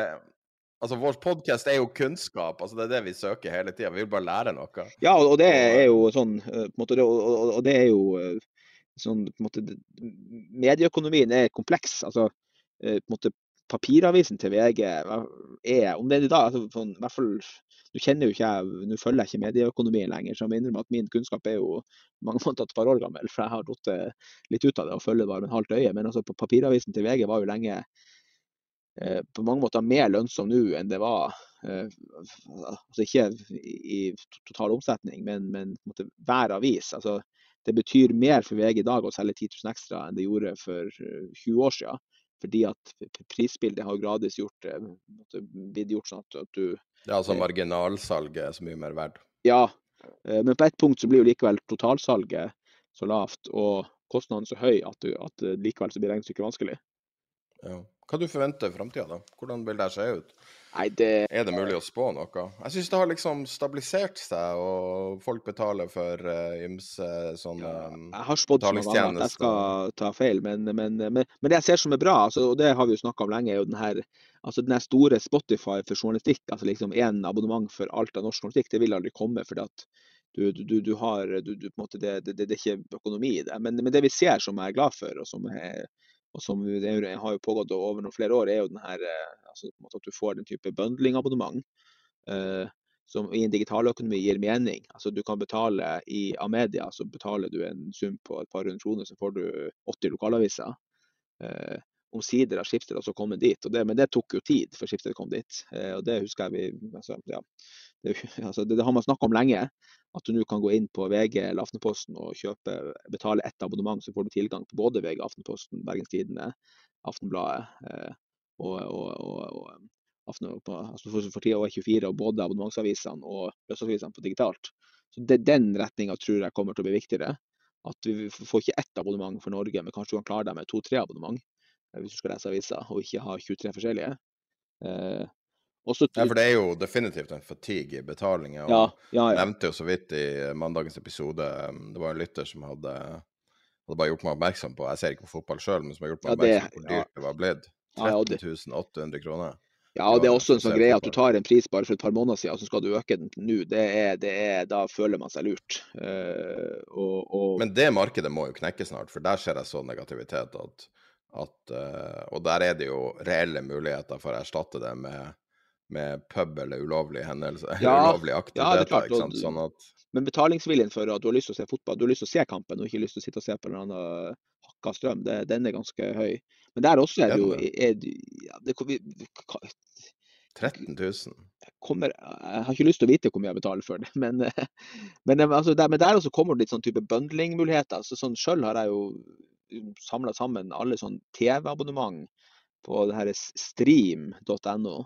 Altså, Vår podkast er jo kunnskap. altså Det er det vi søker hele tida. Vi vil bare lære noe. Ja, og det er jo sånn på en måte, og det er jo sånn, på en måte, Medieøkonomien er kompleks. altså på en måte Papiravisen til VG er, om det er i dag altså, sånn, i hvert fall, Nå kjenner jo ikke jeg, nå følger jeg ikke medieøkonomien lenger, så jeg må innrømme at min kunnskap er jo mange måneder et par år gammel. For jeg har datt litt ut av det og følger bare med en halvt øye. Men altså, papiravisen til VG var jo lenge eh, på mange måter mer lønnsom nå enn det var eh, altså Ikke i total omsetning, men, men hver avis. altså det betyr mer for VG i dag å selge 10 000 ekstra enn det gjorde for 20 eh, år siden. Fordi at prisbildet har gradvis gjort, eh, blitt gjort sånn at, du Det er altså marginalsalget som er mye mer verdt? Ja, men på ett punkt så blir jo likevel totalsalget så lavt og kostnaden så høy at, du, at likevel så blir regnestykket vanskelig. Ja. Hva du forventer framtida, da? Hvordan vil det se ut? Nei, det... Er det mulig å spå noe? Jeg syns det har liksom stabilisert seg, og folk betaler for uh, ymse sånne ja, Jeg har spådd ganger at jeg skal ta feil, men, men, men, men, det jeg ser som er bra, altså, og det har vi jo snakka om lenge, er jo den her altså den store Spotify for journalistikk. altså liksom Én abonnement for alt av norsk journalistikk, det vil aldri komme. fordi at du, du, du har du, det, det, det, er ikke økonomi i det. Men, men, det vi ser som jeg er glad for, og som er og som har jo pågått over noen flere år, er jo den her, eh, altså, at du får den type bundling-abonnement. Eh, som i en digitaløkonomi gir mening. Altså Du kan betale i Amedia, så betaler du en sum på et par hundre kroner, så får du 80 lokalaviser. Eh, Omsider har Skipsted også kommet dit, det, men det tok jo tid før Skipsted kom dit. Eh, og Det husker jeg vi, altså, ja, det, altså, det, det, har man snakka om lenge. At du nå kan gå inn på VG eller Aftenposten og kjøpe, betale ett abonnement, så får du tilgang på både VG, Aftenposten, Bergens Tidende, Aftenbladet eh, og, og, og, og Aften, altså for, tida E24 og både abonnementsavisene og løsavisene på digitalt. Så det, Den retninga tror jeg kommer til å bli viktigere. At vi får ikke ett abonnement for Norge, men kanskje du kan klare deg med to-tre abonnement eh, hvis du skal lese aviser, og ikke ha 23 forskjellige. Eh, også, ja, for det er jo definitivt en fatigue i betalinga. Ja, ja, ja. nevnte jo så vidt i mandagens episode um, Det var en lytter som hadde, hadde bare gjort meg oppmerksom på Jeg ser ikke på fotball sjøl, men som har gjort meg oppmerksom på hvor dyrt det var blitt. 13 800 kroner. Ja, og det er også en sånn greie at du tar en pris bare for et par måneder siden, og så skal du øke den nå. Det er, det er, da føler man seg lurt. Uh, og, og... Men det markedet må jo knekke snart, for der ser jeg så negativitet at, at uh, Og der er det jo reelle muligheter for å erstatte det med med pub eller ulovlige hendelser, ja, ulovlige aktiviteter. Ja, sånn at... Men betalingsviljen for at du har lyst til å se fotball, du har lyst til å se kampen og ikke lyst til å sitte og se på en eller annen hakka strøm, det, den er ganske høy. Men der også er det jo er, ja, det, vi, 13 000. Kommer, jeg har ikke lyst til å vite hvor mye jeg betaler for det, men, men, altså, der, men der, også kommer det litt sånn type bundling-muligheter. Altså, sånn, Sjøl har jeg jo samla sammen alle sånn TV-abonnement på det her stream.no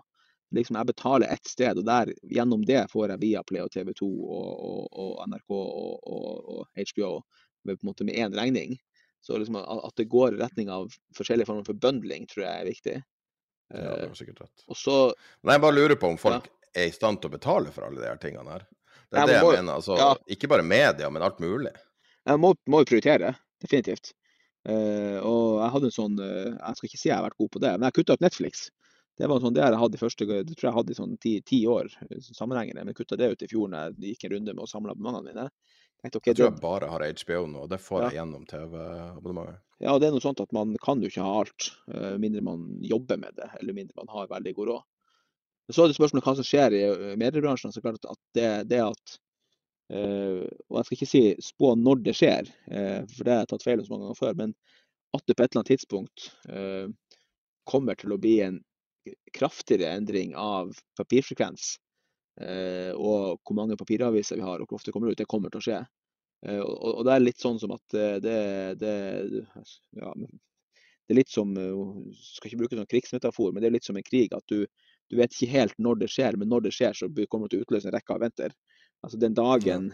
liksom jeg betaler ett sted, og der, gjennom det får jeg Viaplay og TV 2 og, og, og NRK og, HBO med, på en måte med én regning. Så liksom at det går i retning av forskjellige former for bundling, tror jeg er viktig. Ja, det var sikkert rett. Så, Men jeg bare lurer på om folk ja. er i stand til å betale for alle de her tingene her. Det er jeg det jeg må, mener. altså, ja. Ikke bare media, men alt mulig. Jeg må, må prioritere, definitivt. Uh, og jeg hadde en sånn uh, Jeg skal ikke si jeg har vært god på det, men jeg kutta ut Netflix. Det var sånn, det jeg hadde i første, det tror jeg hadde i sånn ti, ti år eh, sammenhengende, men kutta det ut i fjor når jeg gikk en runde med å samle abonnementene mine. Tenkte, okay, jeg tror jeg bare har HBO nå, og det får ja. jeg gjennom TV-abonnementet. Ja, det er noe sånt at man kan jo ikke ha alt, mindre man jobber med det, eller mindre man har veldig god råd. Så er det spørsmålet hva som skjer i eh, mediebransjen. så klart at det, det at Og jeg skal ikke si spå når det skjer, uh, for det har jeg tatt feil om så mange ganger før, men at det på et eller annet tidspunkt kommer til å bli en kraftigere endring av papirfrekvens eh, og hvor mange papiraviser vi har og hvor ofte det kommer ut, det kommer til å skje. Eh, og, det er litt sånn som at det, det ja, det er litt som Skal ikke bruke sånn krigsmetafor, men det er litt som en krig. At du, du vet ikke helt når det skjer, men når det skjer, så kommer det til å utløse en rekke av eventer. Altså den dagen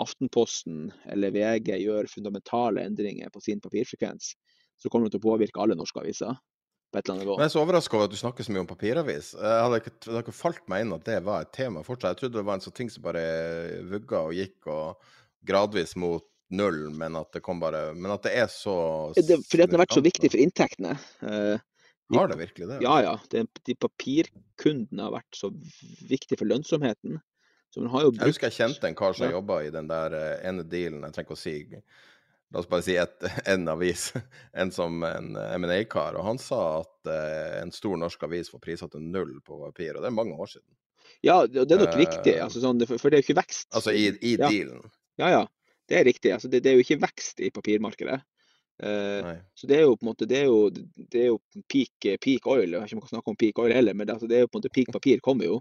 Aftenposten eller VG gjør fundamentale endringer på sin papirfrekvens, så kommer det til å påvirke alle norske aviser på et eller annet nivå. Men jeg er så overraska over at du snakker så mye om papiravis. Jeg hadde ikke, det hadde ikke falt meg inn at det var et tema fortsatt. Jeg trodde det var en sånn ting som bare vugga og gikk og gradvis mot null, men at det kom bare Men at det er så det, Fordi den har vært så viktig for inntektene. Uh, har det virkelig det? Ja, ja. Det, de papirkundene har vært så viktig for lønnsomheten. Brukt... Jeg husker jeg kjente en kar som ja. jobba i den der uh, ene dealen, jeg trenger ikke å si La oss bare si et, en avis, en som en M&A-kar, og han sa at uh, en stor norsk avis får priser til null på papir, og det er mange år siden. Ja, det er nok riktig, altså, sånn, for det er jo ikke vekst. Altså i, i ja. dealen? Ja, ja. Det er riktig. Altså, det, det, er jo ikke vekst i papirmarkedet. Uh, så det er jo på en måte det er jo, det er jo peak, peak, oil. Jeg vet ikke om man kan snakke om peak oil heller, men det, altså, det er jo på en måte peak papir kommer jo.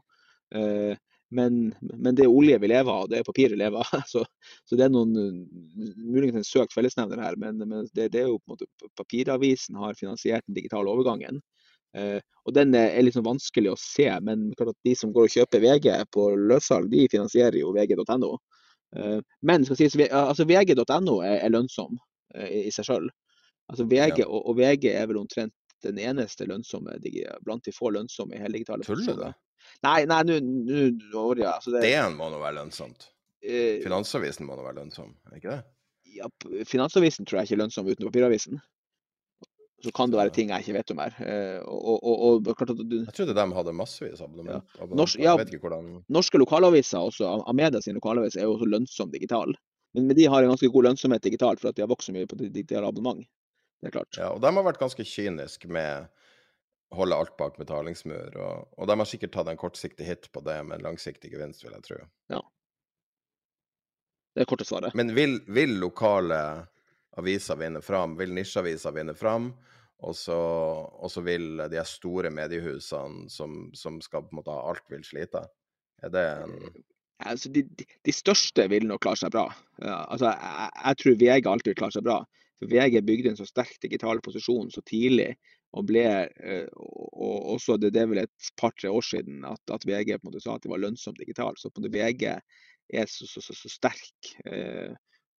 Uh, men, men, det er olje vi lever av, det er papir vi lever av. Så, så, det er noen muligens en søkt fellesnevner her, men, men det, det, er jo på en måte papiravisen har finansiert den digitale overgangen. Uh, og den er litt sånn vanskelig å se, men de som går og kjøper VG på løssalg, de finansierer jo vg.no. Uh, men sies, altså vg.no er, er lønnsom i, i seg sjøl. Altså VG, ja. og, og, VG er vel omtrent den eneste lønnsomme blant de få lønnsomme i hele digitale Tuller du? Nei, nei, nå ja. altså det, DN må nå være lønnsomt? Eh, Finansavisen må nå være lønnsom, er ikke det? Ja, Finansavisen tror jeg ikke er lønnsom uten papiravisen. Så kan det være ting jeg ikke vet om her. Eh, og, og, og, du, jeg trodde de hadde massevis av abonnement. Ja. Norsk, ja, hvordan... Norske lokalaviser, også Amedia sin lokalavis, er jo også lønnsom digital. Men, men, de har en ganske god lønnsomhet digitalt for at de har vokst så mye på digitale abonnement. Det er klart. Ja, og de har vært ganske kyniske med holde alt bak betalingsmur. Og, og, de har sikkert tatt en kortsiktig hit på det med en langsiktig gevinst, vil jeg tro. Ja. Det er korte svaret. Men vil, vil lokale aviser vinne fram? Vil nisjeaviser vinne fram? Og så, vil de store mediehusene som, som, skal på en måte ha alt, vil slite? Er det en altså, de, de, de, største vil nok klare seg bra. Altså, jeg, jeg, tror VG alltid vil klare seg bra. For VG bygde en så sterk digital posisjon så tidlig. Og ble eh, og også det, er vel et par-tre år siden at, at, VG på en måte sa at det var lønnsomt digitalt. Så på en måte VG er så, så, så, så sterk eh,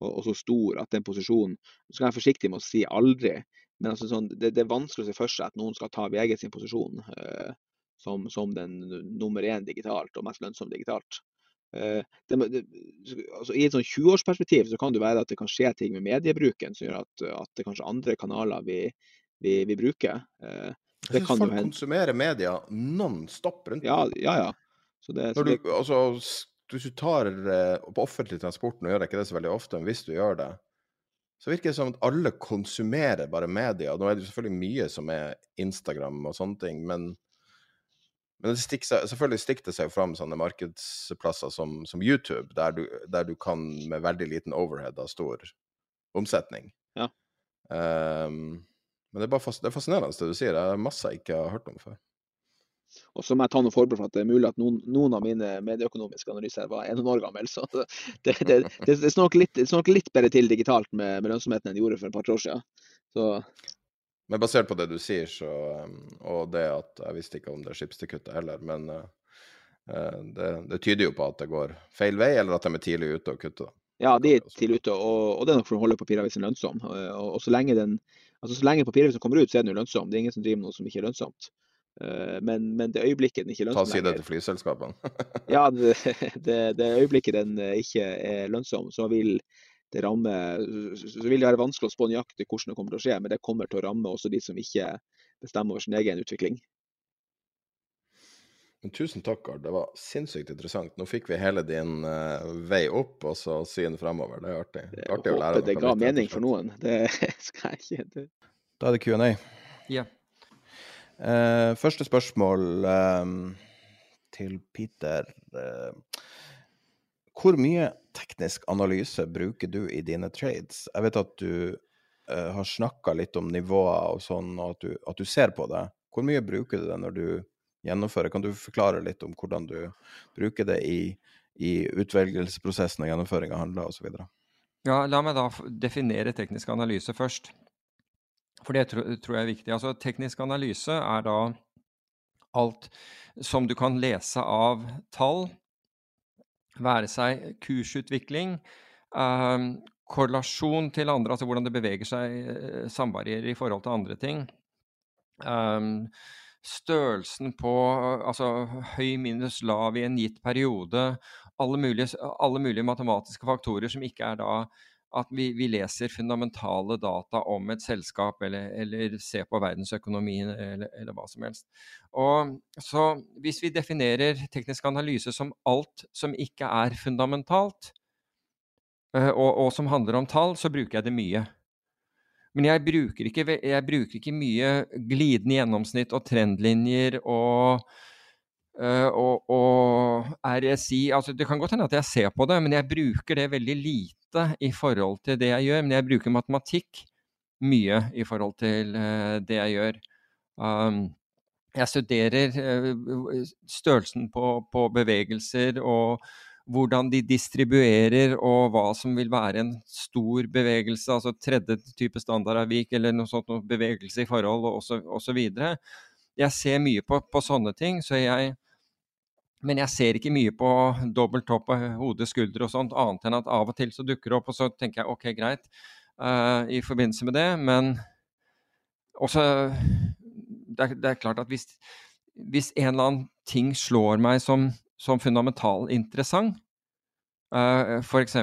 og, og, så stor at den posisjonen Så skal jeg forsiktig med å si aldri, men altså sånn, det, det, er vanskelig å se for seg at noen skal ta VG sin posisjon eh, som, som, den nummer én digitalt og mest lønnsomt digitalt. Eh, det, det, altså I et sånn 20-årsperspektiv så kan det være at det kan skje ting med mediebruken som gjør at, at det kanskje andre kanaler vi, vi, vi bruker. Eh, jeg syns folk konsumerer media non stop rundt Ja, ja. ja. Det, du, altså, hvis du tar eh, på offentlig transport, nå gjør jeg ikke det så veldig ofte, men hvis du gjør det, så virker det som at alle konsumerer bare media. Nå er det jo selvfølgelig mye som er Instagram og sånne ting, men men det stikker seg, selvfølgelig stikker det seg fram sånne markedsplasser som, som YouTube, der du, der du, kan med veldig liten overhead ha stor omsetning. Ja. Um, men det er bare fas, det er fascinerende det du sier. Det er masse jeg ikke har hørt om før. Og så må jeg ta noe forbehold for at det er mulig at noen, noen av mine medieøkonomiske analyser var en år gammel. Så det, det, det, det står nok litt, bedre til digitalt med, med lønnsomheten enn det gjorde for et par år siden. Så men basert på det du sier, så, um, og det at jeg visste ikke om det skipstekuttet heller, men uh, uh, det, det, tyder jo på at det går feil vei, eller at de er tidlig ute og kutter. Ja, de er tidlig ute, og, og det er nok for å holde papiravisen lønnsom. Og, og så lenge den, altså så lenge papiravisen kommer ut, så er den jo lønnsom. Det er ingen som driver med noe som ikke er lønnsomt. Uh, men, men, det øyeblikket den ikke er lønnsom Ta side til flyselskapene. ja, det, det, det, øyeblikket den ikke er lønnsom, så vil det ramme Så vil det være vanskelig å spå nøyaktig hvordan det kommer til å skje, men det kommer til å ramme også de som ikke bestemmer over sin egen utvikling. Men tusen takk, Gard. Det var sinnssykt interessant. Nå fikk vi hele din uh, vei opp og så syn fremover. Det er artig. Det er artig å lære noe. Det ga mening for noen. Det skal jeg ikke det. Da er det Q&A. Ja. Uh, første spørsmål um, til Peter. Uh, hvor mye teknisk analyse bruker du i dine trades? Jeg vet at du uh, har snakka litt om nivåer og sånn, og at du, at du, ser på det. Hvor mye bruker du det når du gjennomfører? Kan du forklare litt om hvordan du bruker det i, i utvelgelsesprosessen og gjennomføring av handler osv.? Ja, la meg da definere teknisk analyse først. For det tror, jeg er viktig. Altså, teknisk analyse er da alt som du kan lese av tall, være seg kursutvikling, eh, korrelasjon til andre, altså hvordan det beveger seg, eh, samvarierer i forhold til andre ting. Um, størrelsen på altså høy minus lav i en gitt periode. Alle mulige, alle mulige matematiske faktorer som ikke er da at vi, vi, leser fundamentale data om et selskap, eller, eller ser på verdensøkonomien, eller, eller, hva som helst. Og, så hvis vi definerer teknisk analyse som alt som ikke er fundamentalt, eh, og, og som handler om tall, så bruker jeg det mye. Men jeg bruker, ikke, jeg bruker ikke mye glidende gjennomsnitt og trendlinjer og, uh, og, og, RSI altså Det kan godt hende at jeg ser på det, men jeg bruker det veldig lite i forhold til det jeg gjør. Men jeg bruker matematikk mye i forhold til uh, det jeg gjør. Um, jeg studerer uh, størrelsen på, på bevegelser og hvordan de distribuerer og hva som vil være en stor bevegelse, altså tredje type standardavvik eller noe sånt, noe bevegelse i forhold og osv. Jeg ser mye på, på, sånne ting, så jeg men jeg ser ikke mye på dobbelt topp av hode, skulder og sånt, annet enn at av og til så dukker det opp, og så tenker jeg OK, greit, uh, i forbindelse med det. Men også det er, det er klart at hvis, hvis en eller annen ting slår meg som som fundamental interessant. Uh, eh, F.eks.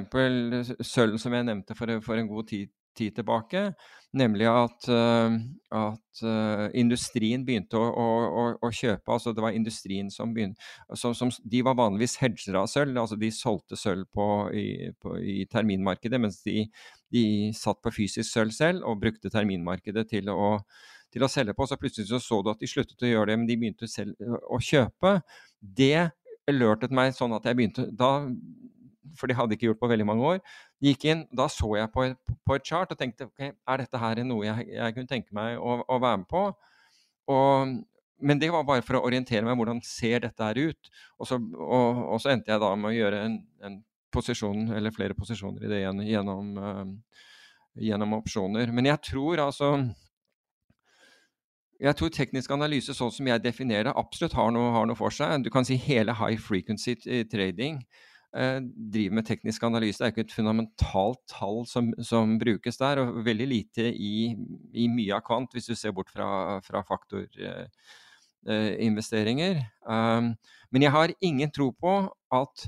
sølv, som jeg nevnte for, en god tid, tid, tilbake. Nemlig at, uh, at uh, industrien begynte å, å, å, kjøpe altså Det var industrien som begynte som, som, De var vanligvis hedgere av sølv. altså De solgte sølv på, i, på, i, terminmarkedet, mens de, de satt på fysisk sølv selv og brukte terminmarkedet til å, til å selge på. Så plutselig så, så du at de sluttet å gjøre det, men de begynte selv å kjøpe. Det alertet meg sånn at jeg begynte da, For det hadde ikke gjort på veldig mange år. Gikk inn, Da så jeg på et, på et chart og tenkte ok, er dette her noe jeg, jeg kunne tenke meg å, å være med på? Og, men det var bare for å orientere meg hvordan ser dette her ut. Og så, og, og så endte jeg da med å gjøre en, en, posisjon, eller flere posisjoner i det gjennom, uh, gjennom opsjoner. Men jeg tror altså jeg tror teknisk analyse, sånn som jeg definerer absolutt har noe, har noe, for seg. Du kan si hele high frequency trading eh, driver med teknisk analyse. Det er ikke et fundamentalt tall som, som brukes der, og veldig lite i, i, mye av kvant, hvis du ser bort fra, fra faktorinvesteringer. Eh, um, men jeg har ingen tro på at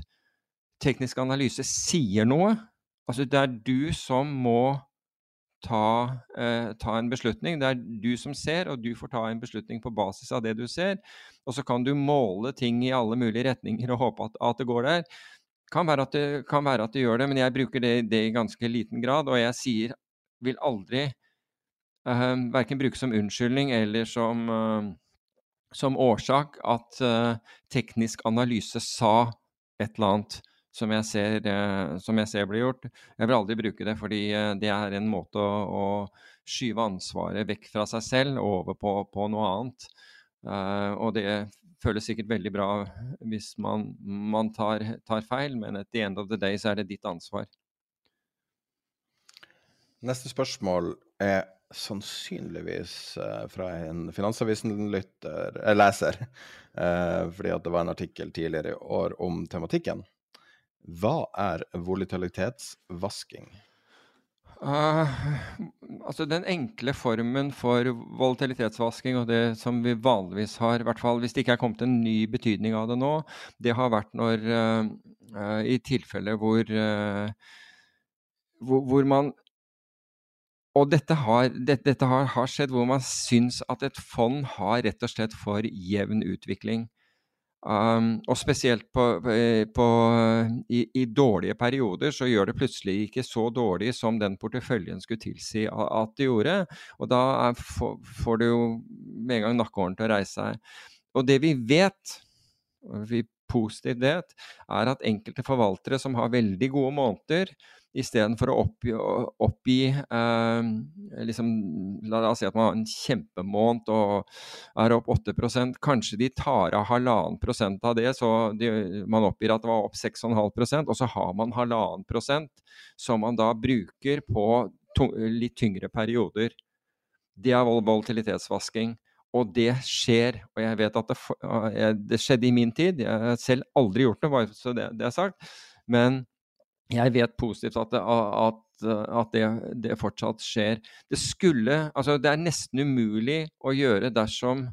teknisk analyse sier noe. Altså det er du som må ta, eh, ta, en beslutning. Det er du som ser, og du får ta en beslutning på basis av det du ser. Og så kan du måle ting i alle mulige retninger og håpe at, at det går der. Kan være at det, kan være at det gjør det, men jeg bruker det, det, i ganske liten grad. Og jeg sier vil aldri eh, verken bruke som unnskyldning eller som, eh, som årsak at eh, teknisk analyse sa et eller annet som jeg, ser, eh, som jeg ser blir gjort. Jeg vil aldri bruke det, fordi eh, det er en måte å, å skyve ansvaret vekk fra seg selv og over på, på noe annet. Uh, og det føles sikkert veldig bra hvis man, man tar, tar, feil, men at the end of the day så er det ditt ansvar. Neste spørsmål er sannsynligvis fra en Finansavisen-leser, fordi at det var en artikkel tidligere i år om tematikken. Hva er volatilitetsvasking? Uh, altså Den enkle formen for volatilitetsvasking, og det som vi vanligvis har, i hvert fall hvis det ikke er kommet en ny betydning av det nå, det har vært når uh, uh, i tilfeller hvor, hvor, hvor man og dette, har, dette, dette har, har, skjedd hvor man syns at et fond har rett og slett for jevn utvikling. Um, og spesielt på, på, i, i, dårlige perioder så gjør det plutselig ikke så dårlig som den porteføljen skulle tilsi at det gjorde. Og da er, får du jo med en gang nakkehåren til å reise seg. Og det vi vet, vi positivt vet, er at enkelte forvaltere som har veldig gode måneder, istedenfor å oppgi, oppgi eh, liksom, La oss si at man har en kjempemåned og er opp 8% Kanskje de tar av halvannen prosent av det, så de, man oppgir at det var opp 6,5% og så har man halvannen prosent som man da bruker på litt tyngre perioder. det er volatilitetsvasking. Og det skjer. Og jeg vet at det, det, skjedde i min tid. Jeg har selv aldri gjort det, bare så det, det er sagt. Men jeg vet positivt at, det, at, at det, det, fortsatt skjer. Det skulle Altså, det er nesten umulig å gjøre dersom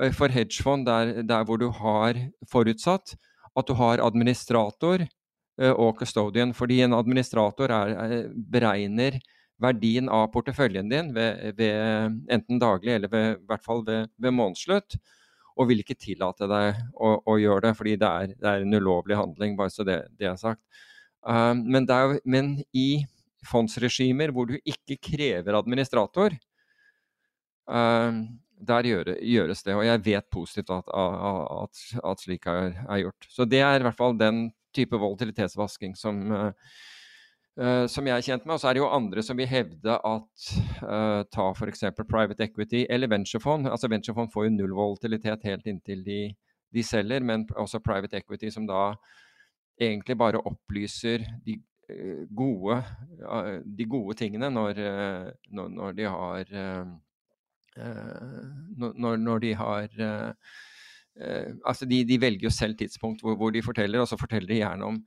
eh, For hedgefond, der, der hvor du har forutsatt at du har administrator eh, og custodian. Fordi en administrator er, beregner verdien av porteføljen din ved, ved, enten daglig eller ved, i hvert fall ved, ved månedsslutt, og vil ikke tillate deg å, å gjøre det, fordi det er, det er, en ulovlig handling, bare så det, det er sagt. Uh, men, er, men, i fondsregimer hvor du ikke krever administrator, uh, der gjøres det. Og jeg vet positivt at, at, at slik er, gjort. Så det er i hvert fall den type volatilitetsvasking som Uh, som jeg er kjent med. Og så er det jo andre som vil hevde at uh, ta f.eks. private equity eller venturefond. Altså Venturefond får jo null volatilitet helt inntil de, de, selger, men også private equity som da egentlig bare opplyser de uh, gode, de gode tingene når, når, når de har når, når, de har altså de, de, velger jo selv tidspunkt hvor, hvor de forteller, og så forteller de gjerne om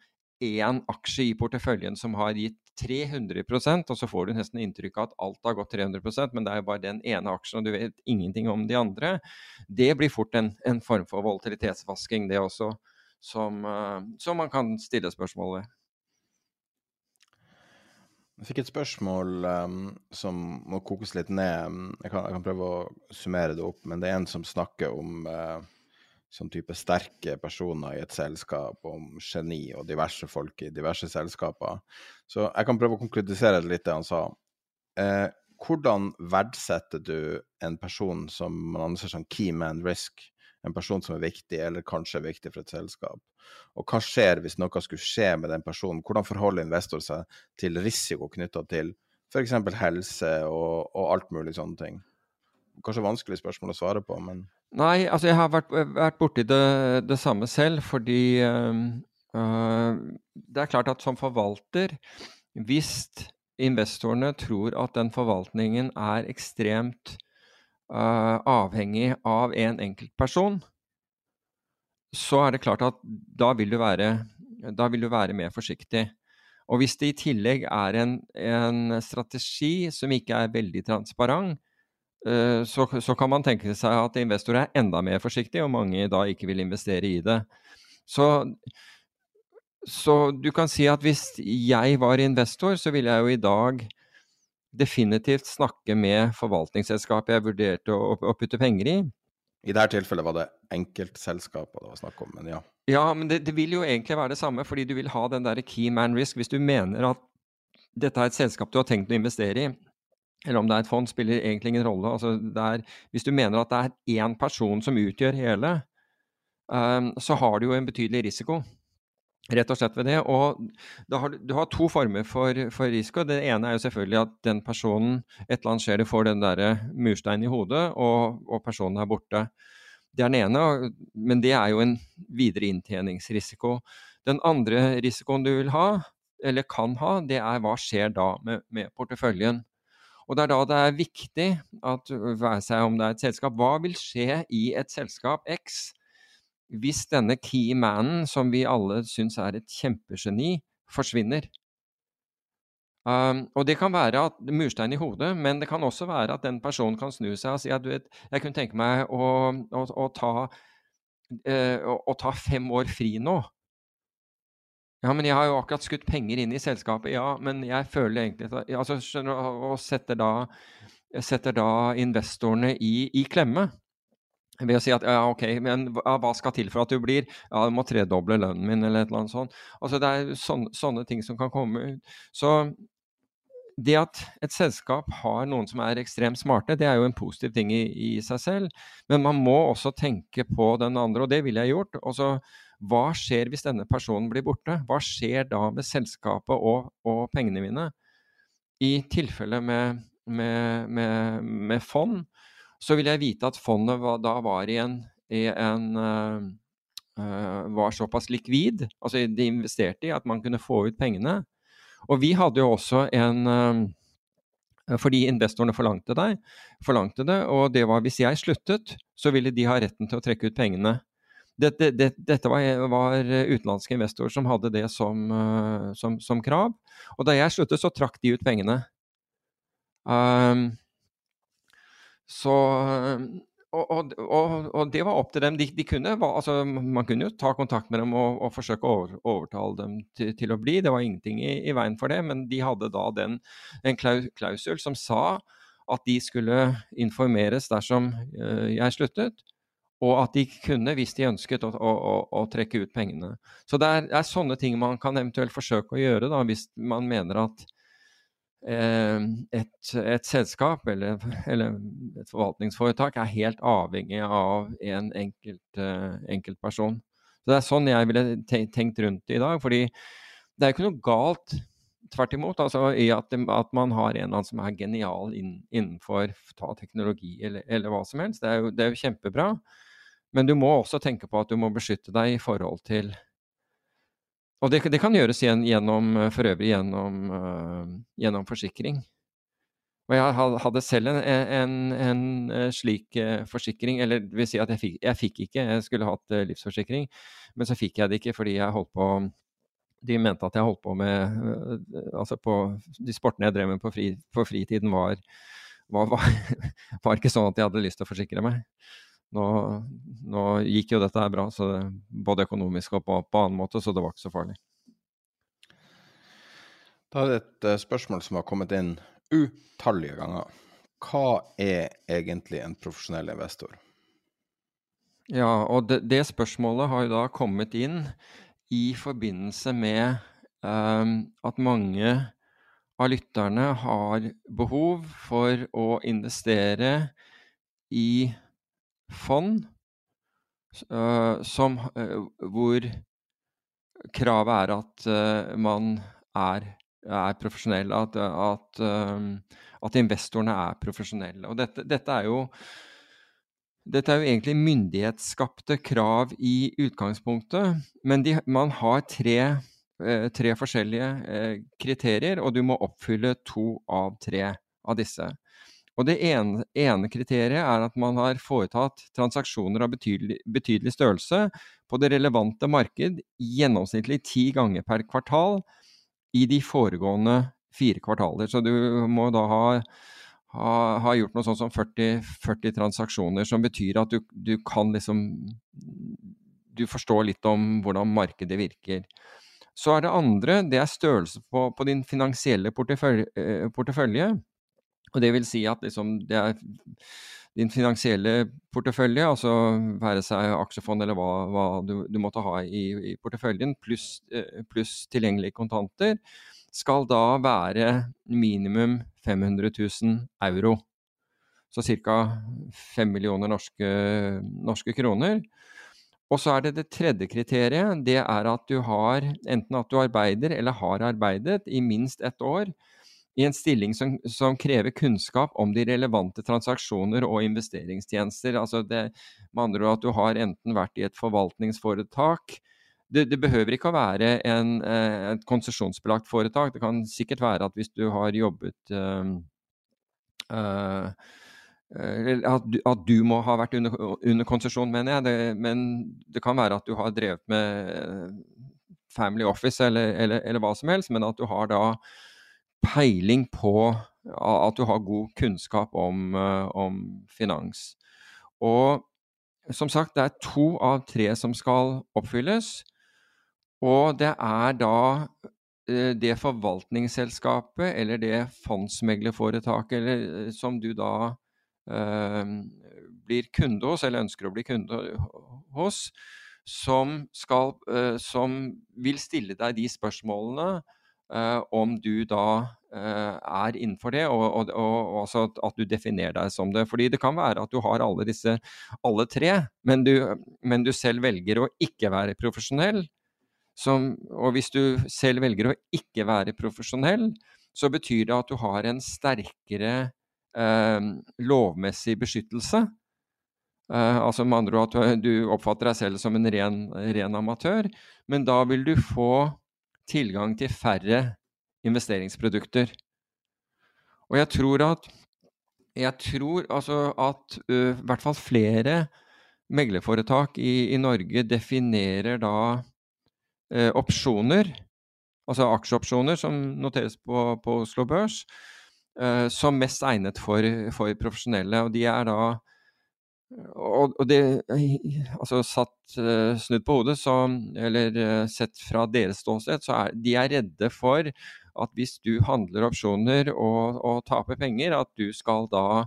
én aksje i porteføljen som har gitt 300% og så får du nesten inntrykk av at alt har gått 300% men det er jo bare den ene aksjen, og du vet ingenting om de andre. Det blir fort en, en form for volatilitetsvasking, det også, som, uh, som man kan stille spørsmål ved. Jeg fikk et spørsmål um, som må kokes litt ned. Jeg kan, jeg kan, prøve å summere det opp, men det er en som snakker om uh, sånn type sterke personer i et selskap, om geni og diverse folk i diverse selskaper. Så jeg kan prøve å konkretisere litt, det han sa. Eh, hvordan verdsetter du en person som man anser som key man risk? En person som er viktig, eller kanskje er viktig for et selskap. Og hva skjer hvis noe skulle skje med den personen? Hvordan forholder investor seg til risiko knytta til f.eks. helse og, og alt mulig sånne ting? Kanskje vanskelig spørsmål å svare på, men Nei, altså jeg har vært, vært borti det, det, samme selv, fordi øh, det er klart at som forvalter, hvis investorene tror at den forvaltningen er ekstremt uh, avhengig av en enkeltperson, så er det klart at da vil du være, vil du være mer forsiktig. Og hvis det i tillegg er en, en strategi som ikke er veldig transparent, Eh, så, så, kan man tenke seg at investorer er enda mer forsiktige, og mange da ikke vil investere i det. Så, så, du kan si at hvis jeg var investor, så ville jeg jo i dag definitivt snakke med forvaltningsselskapet jeg vurderte å, å putte penger i. I dette tilfellet var det enkeltselskaper det var snakk om, men ja. Ja, men det, det, vil jo egentlig være det samme, fordi du vil ha den der key man risk. Hvis du mener at dette er et selskap du har tenkt å investere i, eller om det er et fond, spiller egentlig ingen rolle. Altså er, hvis du mener at det er én person som utgjør hele, um, så har du jo en betydelig risiko. Rett og slett ved det. Og har, du har to former for, for, risiko. Det ene er jo selvfølgelig at den personen, et eller annet skjer, det får den derre mursteinen i hodet, og, og, personen er borte. Det er den ene, men det er jo en videre inntjeningsrisiko. Den andre risikoen du vil ha, eller kan ha, det er hva skjer da med, med porteføljen. Og det er da det er viktig at være seg om det er et selskap, hva vil skje i et selskap X hvis denne key manen, som vi alle syns er et kjempegeni, forsvinner? Um, og det kan være at murstein i hodet, men det kan også være at den personen kan snu seg og si at du vet, jeg kunne tenke meg å, å, å, ta, uh, å ta fem år fri nå. Ja, men jeg har jo akkurat skutt penger inn i selskapet. Ja, men jeg føler egentlig at altså, skjønner Og setter da, setter da investorene i, i, klemme. Ved å si at ja, ok, men hva skal til for at du blir Ja, du må tredoble lønnen min, eller et eller annet sånt. Altså, det er sånne, sånne ting som kan komme ut. Så det at et selskap har noen som er ekstremt smarte, det er jo en positiv ting i, i seg selv. Men man må også tenke på den andre, og det ville jeg gjort. Og så hva skjer hvis denne personen blir borte? Hva skjer da med selskapet og, og pengene mine? I tilfelle med, med, med, med, fond, så ville jeg vite at fondet var, da var i en, i en uh, uh, var såpass likvid, altså de investerte i at man kunne få ut pengene. Og vi hadde jo også en uh, Fordi investorene forlangte, deg, forlangte det, og det var hvis jeg sluttet, så ville de ha retten til å trekke ut pengene. Dette, det, dette var, var, utenlandske investorer som hadde det som, som, som, krav. Og da jeg sluttet, så trakk de ut pengene. Um, så og, og, og, og, det var opp til dem. De, de kunne, altså, man kunne jo ta kontakt med dem og, forsøke å over, overtale dem til, til, å bli. Det var ingenting i, i, veien for det, men de hadde da den, en klausul som sa at de skulle informeres dersom uh, jeg sluttet, og at de kunne, hvis de ønsket, å, å, å trekke ut pengene. Så det er, er, sånne ting man kan eventuelt forsøke å gjøre da, hvis man mener at et, et, selskap eller, eller, et forvaltningsforetak er helt avhengig av en enkelt, uh, enkeltperson. Så Det er sånn jeg ville tenkt rundt det i dag. fordi det er ikke noe galt tvert imot, altså, i at, at, man har en eller annen som er genial inn, innenfor ta teknologi eller, eller, hva som helst. Det er, jo, det er jo kjempebra. Men du må også tenke på at du må beskytte deg i forhold til og det, det, kan gjøres gjennom, for øvrig gjennom, uh, gjennom forsikring. Og jeg hadde selv en, en, en eh, slik forsikring, eller det vil si at jeg fikk, jeg fikk ikke, jeg skulle hatt livsforsikring, men så fikk jeg det ikke fordi jeg holdt på De mente at jeg holdt på med Altså på de sportene jeg drev med på, fri, på fritiden, var, var, var, var ikke sånn at jeg hadde lyst til å forsikre meg. Nå, nå, gikk jo dette her bra, det, både økonomisk og på, på, annen måte, så det var ikke så farlig. Da er det et uh, spørsmål som har kommet inn utallige ganger. Hva er egentlig en profesjonell investor? Ja, og det, det spørsmålet har jo da kommet inn i forbindelse med um, at mange av lytterne har behov for å investere i fond uh, som, uh, hvor kravet er at uh, man er, er profesjonell, at, at, at, investorene er profesjonelle. Og dette, dette, er jo dette er jo egentlig myndighetsskapte krav i utgangspunktet, men de, man har tre, tre forskjellige kriterier, og du må oppfylle to av tre av disse. Og Det ene, ene, kriteriet er at man har foretatt transaksjoner av betydelig, betydelig, størrelse på det relevante marked gjennomsnittlig ti ganger per kvartal i de foregående fire kvartaler. Så du må da ha, ha, ha gjort noe sånt som 40, 40 transaksjoner, som betyr at du, du, kan liksom Du forstår litt om hvordan markedet virker. Så er det andre, det er størrelse på, på din finansielle portefølje. Eh, portefølje og Det vil si at liksom, det er din finansielle portefølje, altså være seg aksjefond eller hva, hva du, du, måtte ha i, i porteføljen, pluss eh, plus tilgjengelige kontanter, skal da være minimum 500 000 euro. Så ca. 5 millioner norske, norske kroner. Og så er det det tredje kriteriet. Det er at du har enten at du arbeider eller har arbeidet i minst ett år i en stilling som, som, krever kunnskap om de relevante transaksjoner og investeringstjenester. Altså det, med andre ord at du har enten vært i et forvaltningsforetak det, det behøver ikke å være en, eh, et konsesjonsbelagt foretak. Det kan sikkert være at hvis du har jobbet øh, øh, at, du, at, du, må ha vært under, under konsesjon, mener jeg. Det, men det kan være at du har drevet med Family Office eller, eller, eller hva som helst, men at du har da peiling på at du har god kunnskap om, eh, om, finans. Og som sagt, det er to av tre som skal oppfylles. Og det er da eh, det forvaltningsselskapet eller det fondsmeglerforetaket eller, eh, som du da blir kunde hos, eller ønsker å bli kunde hos, som, skal, som vil stille deg de spørsmålene om du da uh, er innenfor det, og, og, og, også at, at, du definerer deg som det. Fordi det kan være at du har alle disse, alle tre, men du, men du selv velger å ikke være profesjonell. Som, og hvis du selv velger å ikke være profesjonell, så betyr det at du har en sterkere eh, lovmessig beskyttelse. altså med andre ord at du oppfatter deg selv som en ren, ren amatør, men da vil du få tilgang til færre investeringsprodukter. Og jeg tror at jeg tror altså at uh, i hvert fall flere meglerforetak i, i Norge definerer da uh, opsjoner, altså aksjeopsjoner som noteres på, på Oslo Børs, uh, som mest egnet for, for, profesjonelle. Og de er da og, og det Altså satt snudd på hodet, så Eller sett fra deres ståsted, så er de er redde for at hvis du handler opsjoner og, og taper penger, at du skal da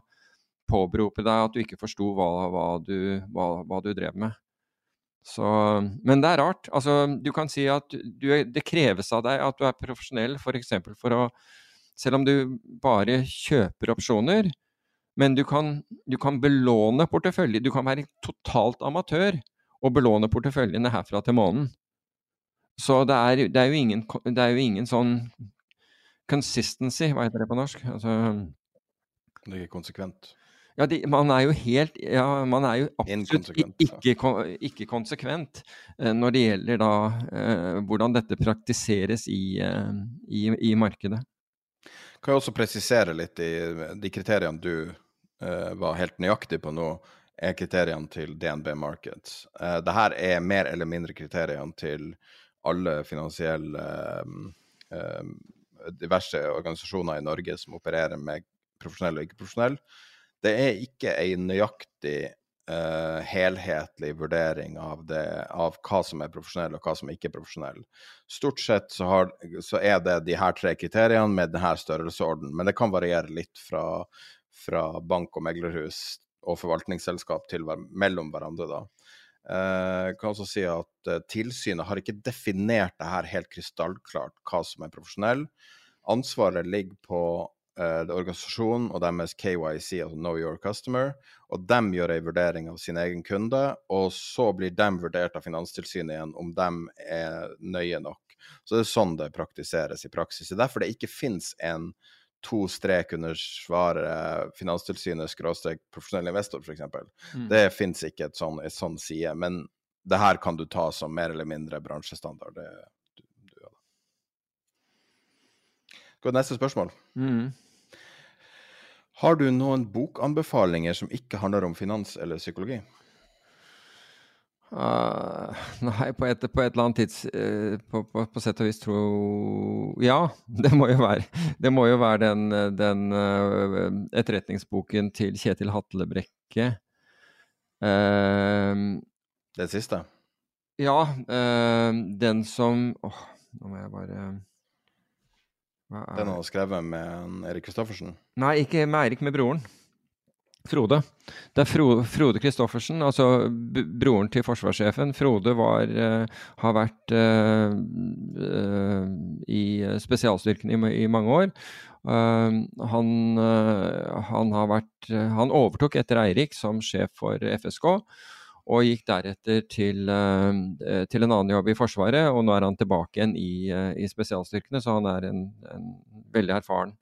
påberope deg at du ikke forsto hva, hva, hva, hva, du drev med. Så, men det er rart. Altså, du kan si at du, det kreves av deg at du er profesjonell f.eks. For, for å Selv om du bare kjøper opsjoner, men du kan, du kan belåne portefølje. Du kan være totalt amatør og belåne porteføljene herfra til månen. Så det er, det er, ingen, det er jo ingen sånn consistency, hva heter det på norsk? Altså, det er ikke konsekvent? Ja, de, man er jo helt ja, Man er jo absolutt ikke, ikke, konsekvent eh, når det gjelder da eh, hvordan dette praktiseres i, eh, i, i, markedet. Kan jeg også presisere litt i de kriteriene du var helt nøyaktig på nå, er kriteriene til DNB Markets. Eh, Dette er mer eller mindre kriteriene til alle finansielle eh, diverse organisasjoner i Norge som opererer med profesjonell og ikke-profesjonell. Det er ikke en nøyaktig uh, helhetlig vurdering av, det, av, hva som er profesjonell og hva som ikke er profesjonell. Stort sett så, har, så er det de her tre kriteriene med denne størrelsesorden, men det kan variere litt fra, fra bank og meglerhus og forvaltningsselskap til, mellom hverandre. da. Uh, kan også si at eh, Tilsynet har ikke definert det her helt krystallklart hva som er profesjonell. Ansvaret ligger på eh, organisasjonen og deres KYC, altså Know Your Customer, og de gjør en vurdering av sin egen kunde, og så blir de vurdert av Finanstilsynet igjen om de er nøye nok. Så det er sånn det praktiseres i praksis. Det er derfor det ikke finnes en to strek under svaret Finanstilsynet skråstrek profesjonell investor, f.eks. Mm. Det fins ikke et sånn, et sånn side. Men det her kan du ta som mer eller mindre bransjestandard. Det, du, du, ja. Gå til neste spørsmål. Mm. Har du noen bokanbefalinger som ikke handler om finans eller psykologi? Uh, nei, på et, på et, eller annet tids uh, på, på, på, sett og vis tro Ja, det må jo være, det må jo være den, den uh, etterretningsboken til Kjetil Hatlebrekke. den siste? Ja, den som Åh, oh, nå må jeg bare den han har skrevet med Erik Kristoffersen? Nei, ikke med Eirik, med broren. Frode. Det er Fro, Frode Christoffersen, altså broren til forsvarssjefen. Frode var, uh, har vært uh, uh, i spesialstyrkene i, i mange år. Han, han, har vært Han overtok etter Eirik som sjef for FSK og gikk deretter til, til, en annen jobb i Forsvaret. Og nå er han tilbake igjen i, i spesialstyrkene, så han er en, en veldig erfaren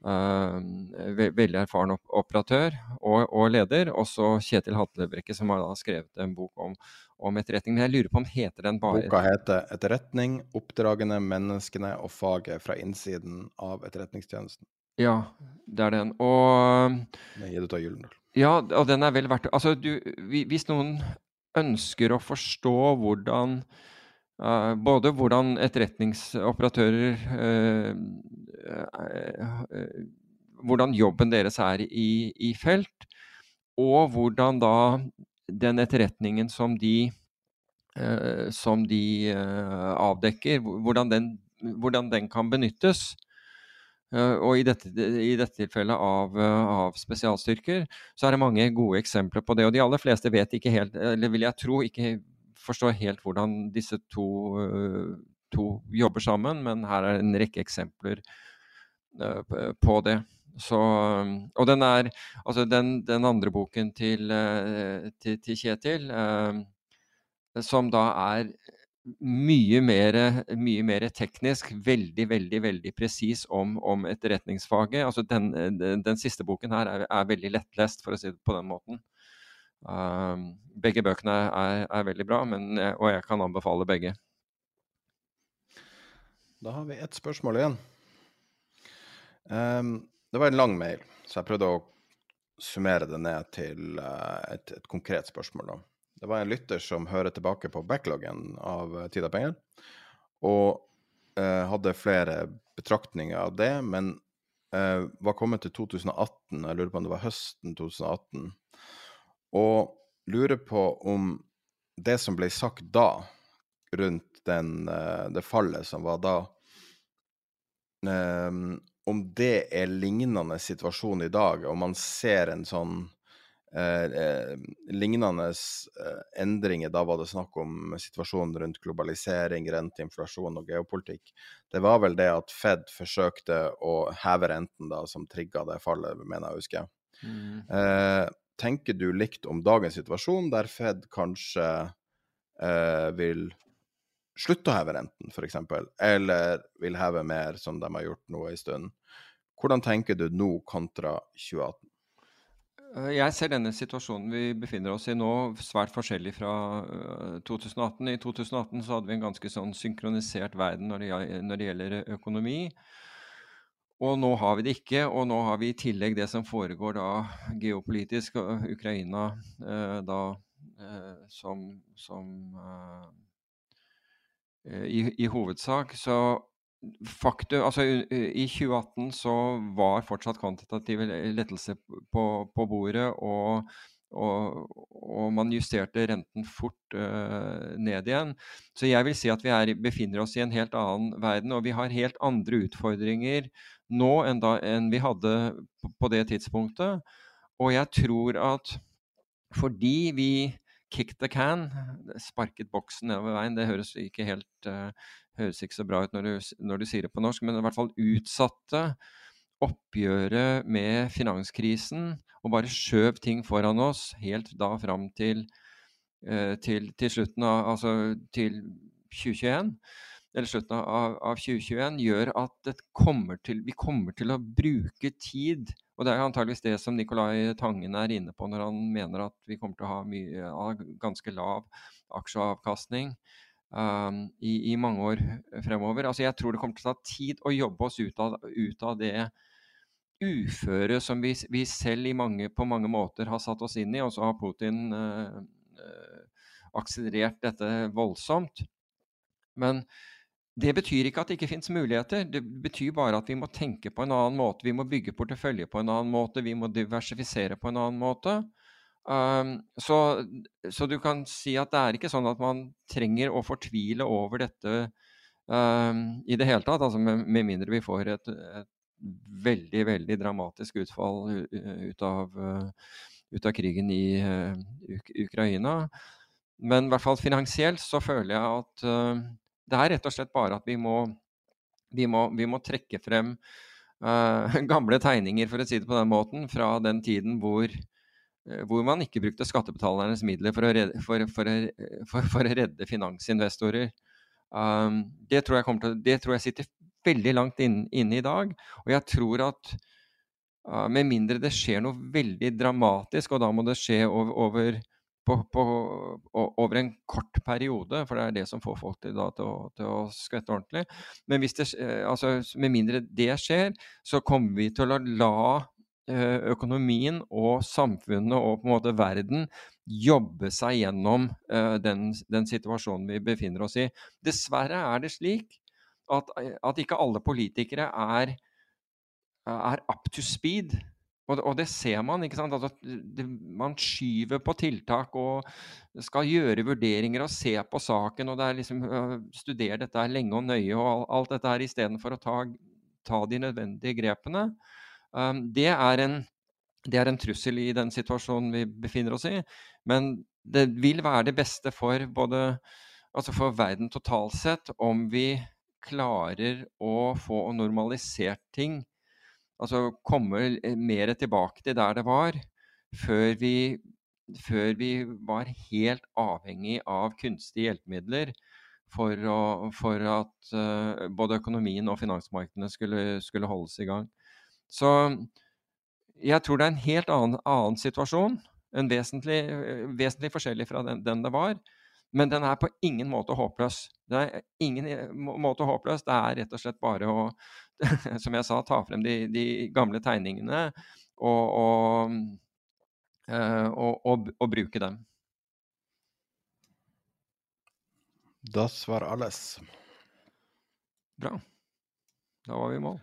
veldig erfaren op operatør og, og, leder. Også Kjetil Hatlebrekke, som har skrevet en bok om, om etterretning. Men jeg lurer på om heter den bare Boka heter 'Etterretning Oppdragene, menneskene og faget fra innsiden av Etterretningstjenesten'. Ja, det er den. Og Med Gitte Gyldendal. Ja, og den er vel verdt Altså, du, hvis noen ønsker å forstå hvordan Både hvordan etterretningsoperatører uh, uh, Hvordan jobben deres er i, i, felt, og hvordan da den etterretningen som de, som de avdekker, hvordan den, hvordan den kan benyttes. Eh, og i dette, i dette tilfellet av, eh, av, spesialstyrker, så er det mange gode eksempler på det. Og de aller fleste vet ikke helt, eller vil jeg tro, ikke forstår helt hvordan disse to, eh, to jobber sammen, men her er en rekke eksempler på det. Så, og den er Altså, den, den andre boken til, til, til Kjetil, som da er mye mer, mye mer, teknisk, veldig, veldig veldig presis om, om etterretningsfaget. Altså den, den, siste boken her er, er, veldig lettlest, for å si det på den måten. Um, begge bøkene er, er, veldig bra, men, og jeg kan anbefale begge. Da har vi ett spørsmål igjen. Um, det var en lang mail, så jeg prøvde å summere det ned til uh, et, et, konkret spørsmål. Da. Det var en lytter som hører tilbake på backloggen av Tid og penger, og uh, hadde flere betraktninger av det, men uh, var kommet til 2018, jeg lurer på om det var høsten 2018, og lurer på om det som ble sagt da, rundt den, det fallet som var da, om det er lignende situasjon i dag, om man ser en sånn eh, eh, lignende eh, endringer. Da var det snakk om situasjonen rundt globalisering, rente, inflasjon og geopolitikk. Det var vel det at Fed forsøkte å heve renten da, som trigga det fallet, mener jeg å huske. Mm. Eh, tenker du likt om dagens situasjon, der Fed kanskje eh, vil slutte å heve renten, f.eks., eller vil heve mer, som de har gjort nå en stund. Hvordan tenker du nå kontra 2018? Eh, jeg ser denne situasjonen vi befinner oss i nå svært forskjellig fra 2018. Eh, I 2018 så hadde vi en ganske sånn synkronisert verden når det, når det gjelder økonomi. Og nå har vi det ikke, og nå har vi i tillegg det som foregår da geopolitisk, Ukraina eh, da som, som i, i, hovedsak. Så faktum Altså i 2018 så var fortsatt kvantitative lettelse på, på bordet, og, og, og, man justerte renten fort uh, ned igjen. Så jeg vil si at vi er, befinner oss i en helt annen verden, og vi har helt andre utfordringer nå enn, da, enn vi hadde på, det tidspunktet. Og jeg tror at fordi vi kick the can, sparket boksen nedover veien, det høres ikke helt uh, høres ikke så bra ut når du, når du, sier det på norsk, men i hvert fall utsatte oppgjøret med finanskrisen og bare skjøv ting foran oss helt da fram til, uh, til, til slutten av Altså til 2021 eller slutten av, av 2021, gjør at kommer til, vi kommer til å bruke tid og det er antageligvis det som Nicolai Tangen er inne på når han mener at vi kommer til å ha mye, ganske lav aksjeavkastning um, i, i, mange år fremover. Altså jeg tror det kommer til å ta tid å jobbe oss ut av, ut av det uføre som vi, vi selv mange, på mange måter har satt oss inn i. Og så har Putin uh, akselerert dette voldsomt. Men det betyr ikke at det ikke fins muligheter. Det betyr bare at vi må tenke på en annen måte. Vi må bygge portefølje på en annen måte. Vi må diversifisere på en annen måte. Um, så, så, du kan si at det er ikke sånn at man trenger å fortvile over dette um, i det hele tatt. Altså med, med mindre vi får et, et, veldig, veldig dramatisk utfall ut av, uh, ut av krigen i uh, Ukraina. Men i hvert fall finansielt så føler jeg at uh, det er rett og slett bare at vi må, vi må, vi må trekke frem uh, gamle tegninger, for å si det på den måten, fra den tiden hvor, uh, hvor man ikke brukte skattebetalernes midler for å redde, for, for, for, for å redde finansinvestorer. Um, det, tror til, det, tror jeg sitter veldig langt inne inn i dag. Og jeg tror at med mindre det skjer noe veldig dramatisk, og da må det skje over, over på, på, over en kort periode, for det er det som får folk til, da, til, å, til å, skvette ordentlig. Men hvis det, eh, altså, med mindre det skjer, så kommer vi til å la eh, økonomien og samfunnet og på en måte verden jobbe seg gjennom uh, den, den, situasjonen vi befinner oss i. Dessverre er det slik at, at ikke alle politikere er, er up to speed og, og, det ser man. ikke sant? Altså, det, man skyver på tiltak og skal gjøre vurderinger og se på saken. og det er liksom uh, Studere dette lenge og nøye og alt dette her istedenfor å ta, ta, de nødvendige grepene. Um, det, er en, det er en trussel i den situasjonen vi befinner oss i. Men det vil være det beste for både altså for verden totalt sett om vi klarer å få normalisert ting altså komme mer tilbake til der det var, før vi, før vi var helt avhengig av kunstige hjelpemidler for, å, for at uh, både økonomien og finansmarkedene skulle, skulle, holdes i gang. Så jeg tror det er en helt annen, annen situasjon. En vesentlig, vesentlig forskjellig fra den, den, det var. Men den er på ingen måte håpløs. Det er ingen måte håpløs. Det er rett og slett bare å, som jeg sa, ta frem de, de gamle tegningene og, og, og, og, bruke dem. Das var alles. Bra. Da var vi i mål.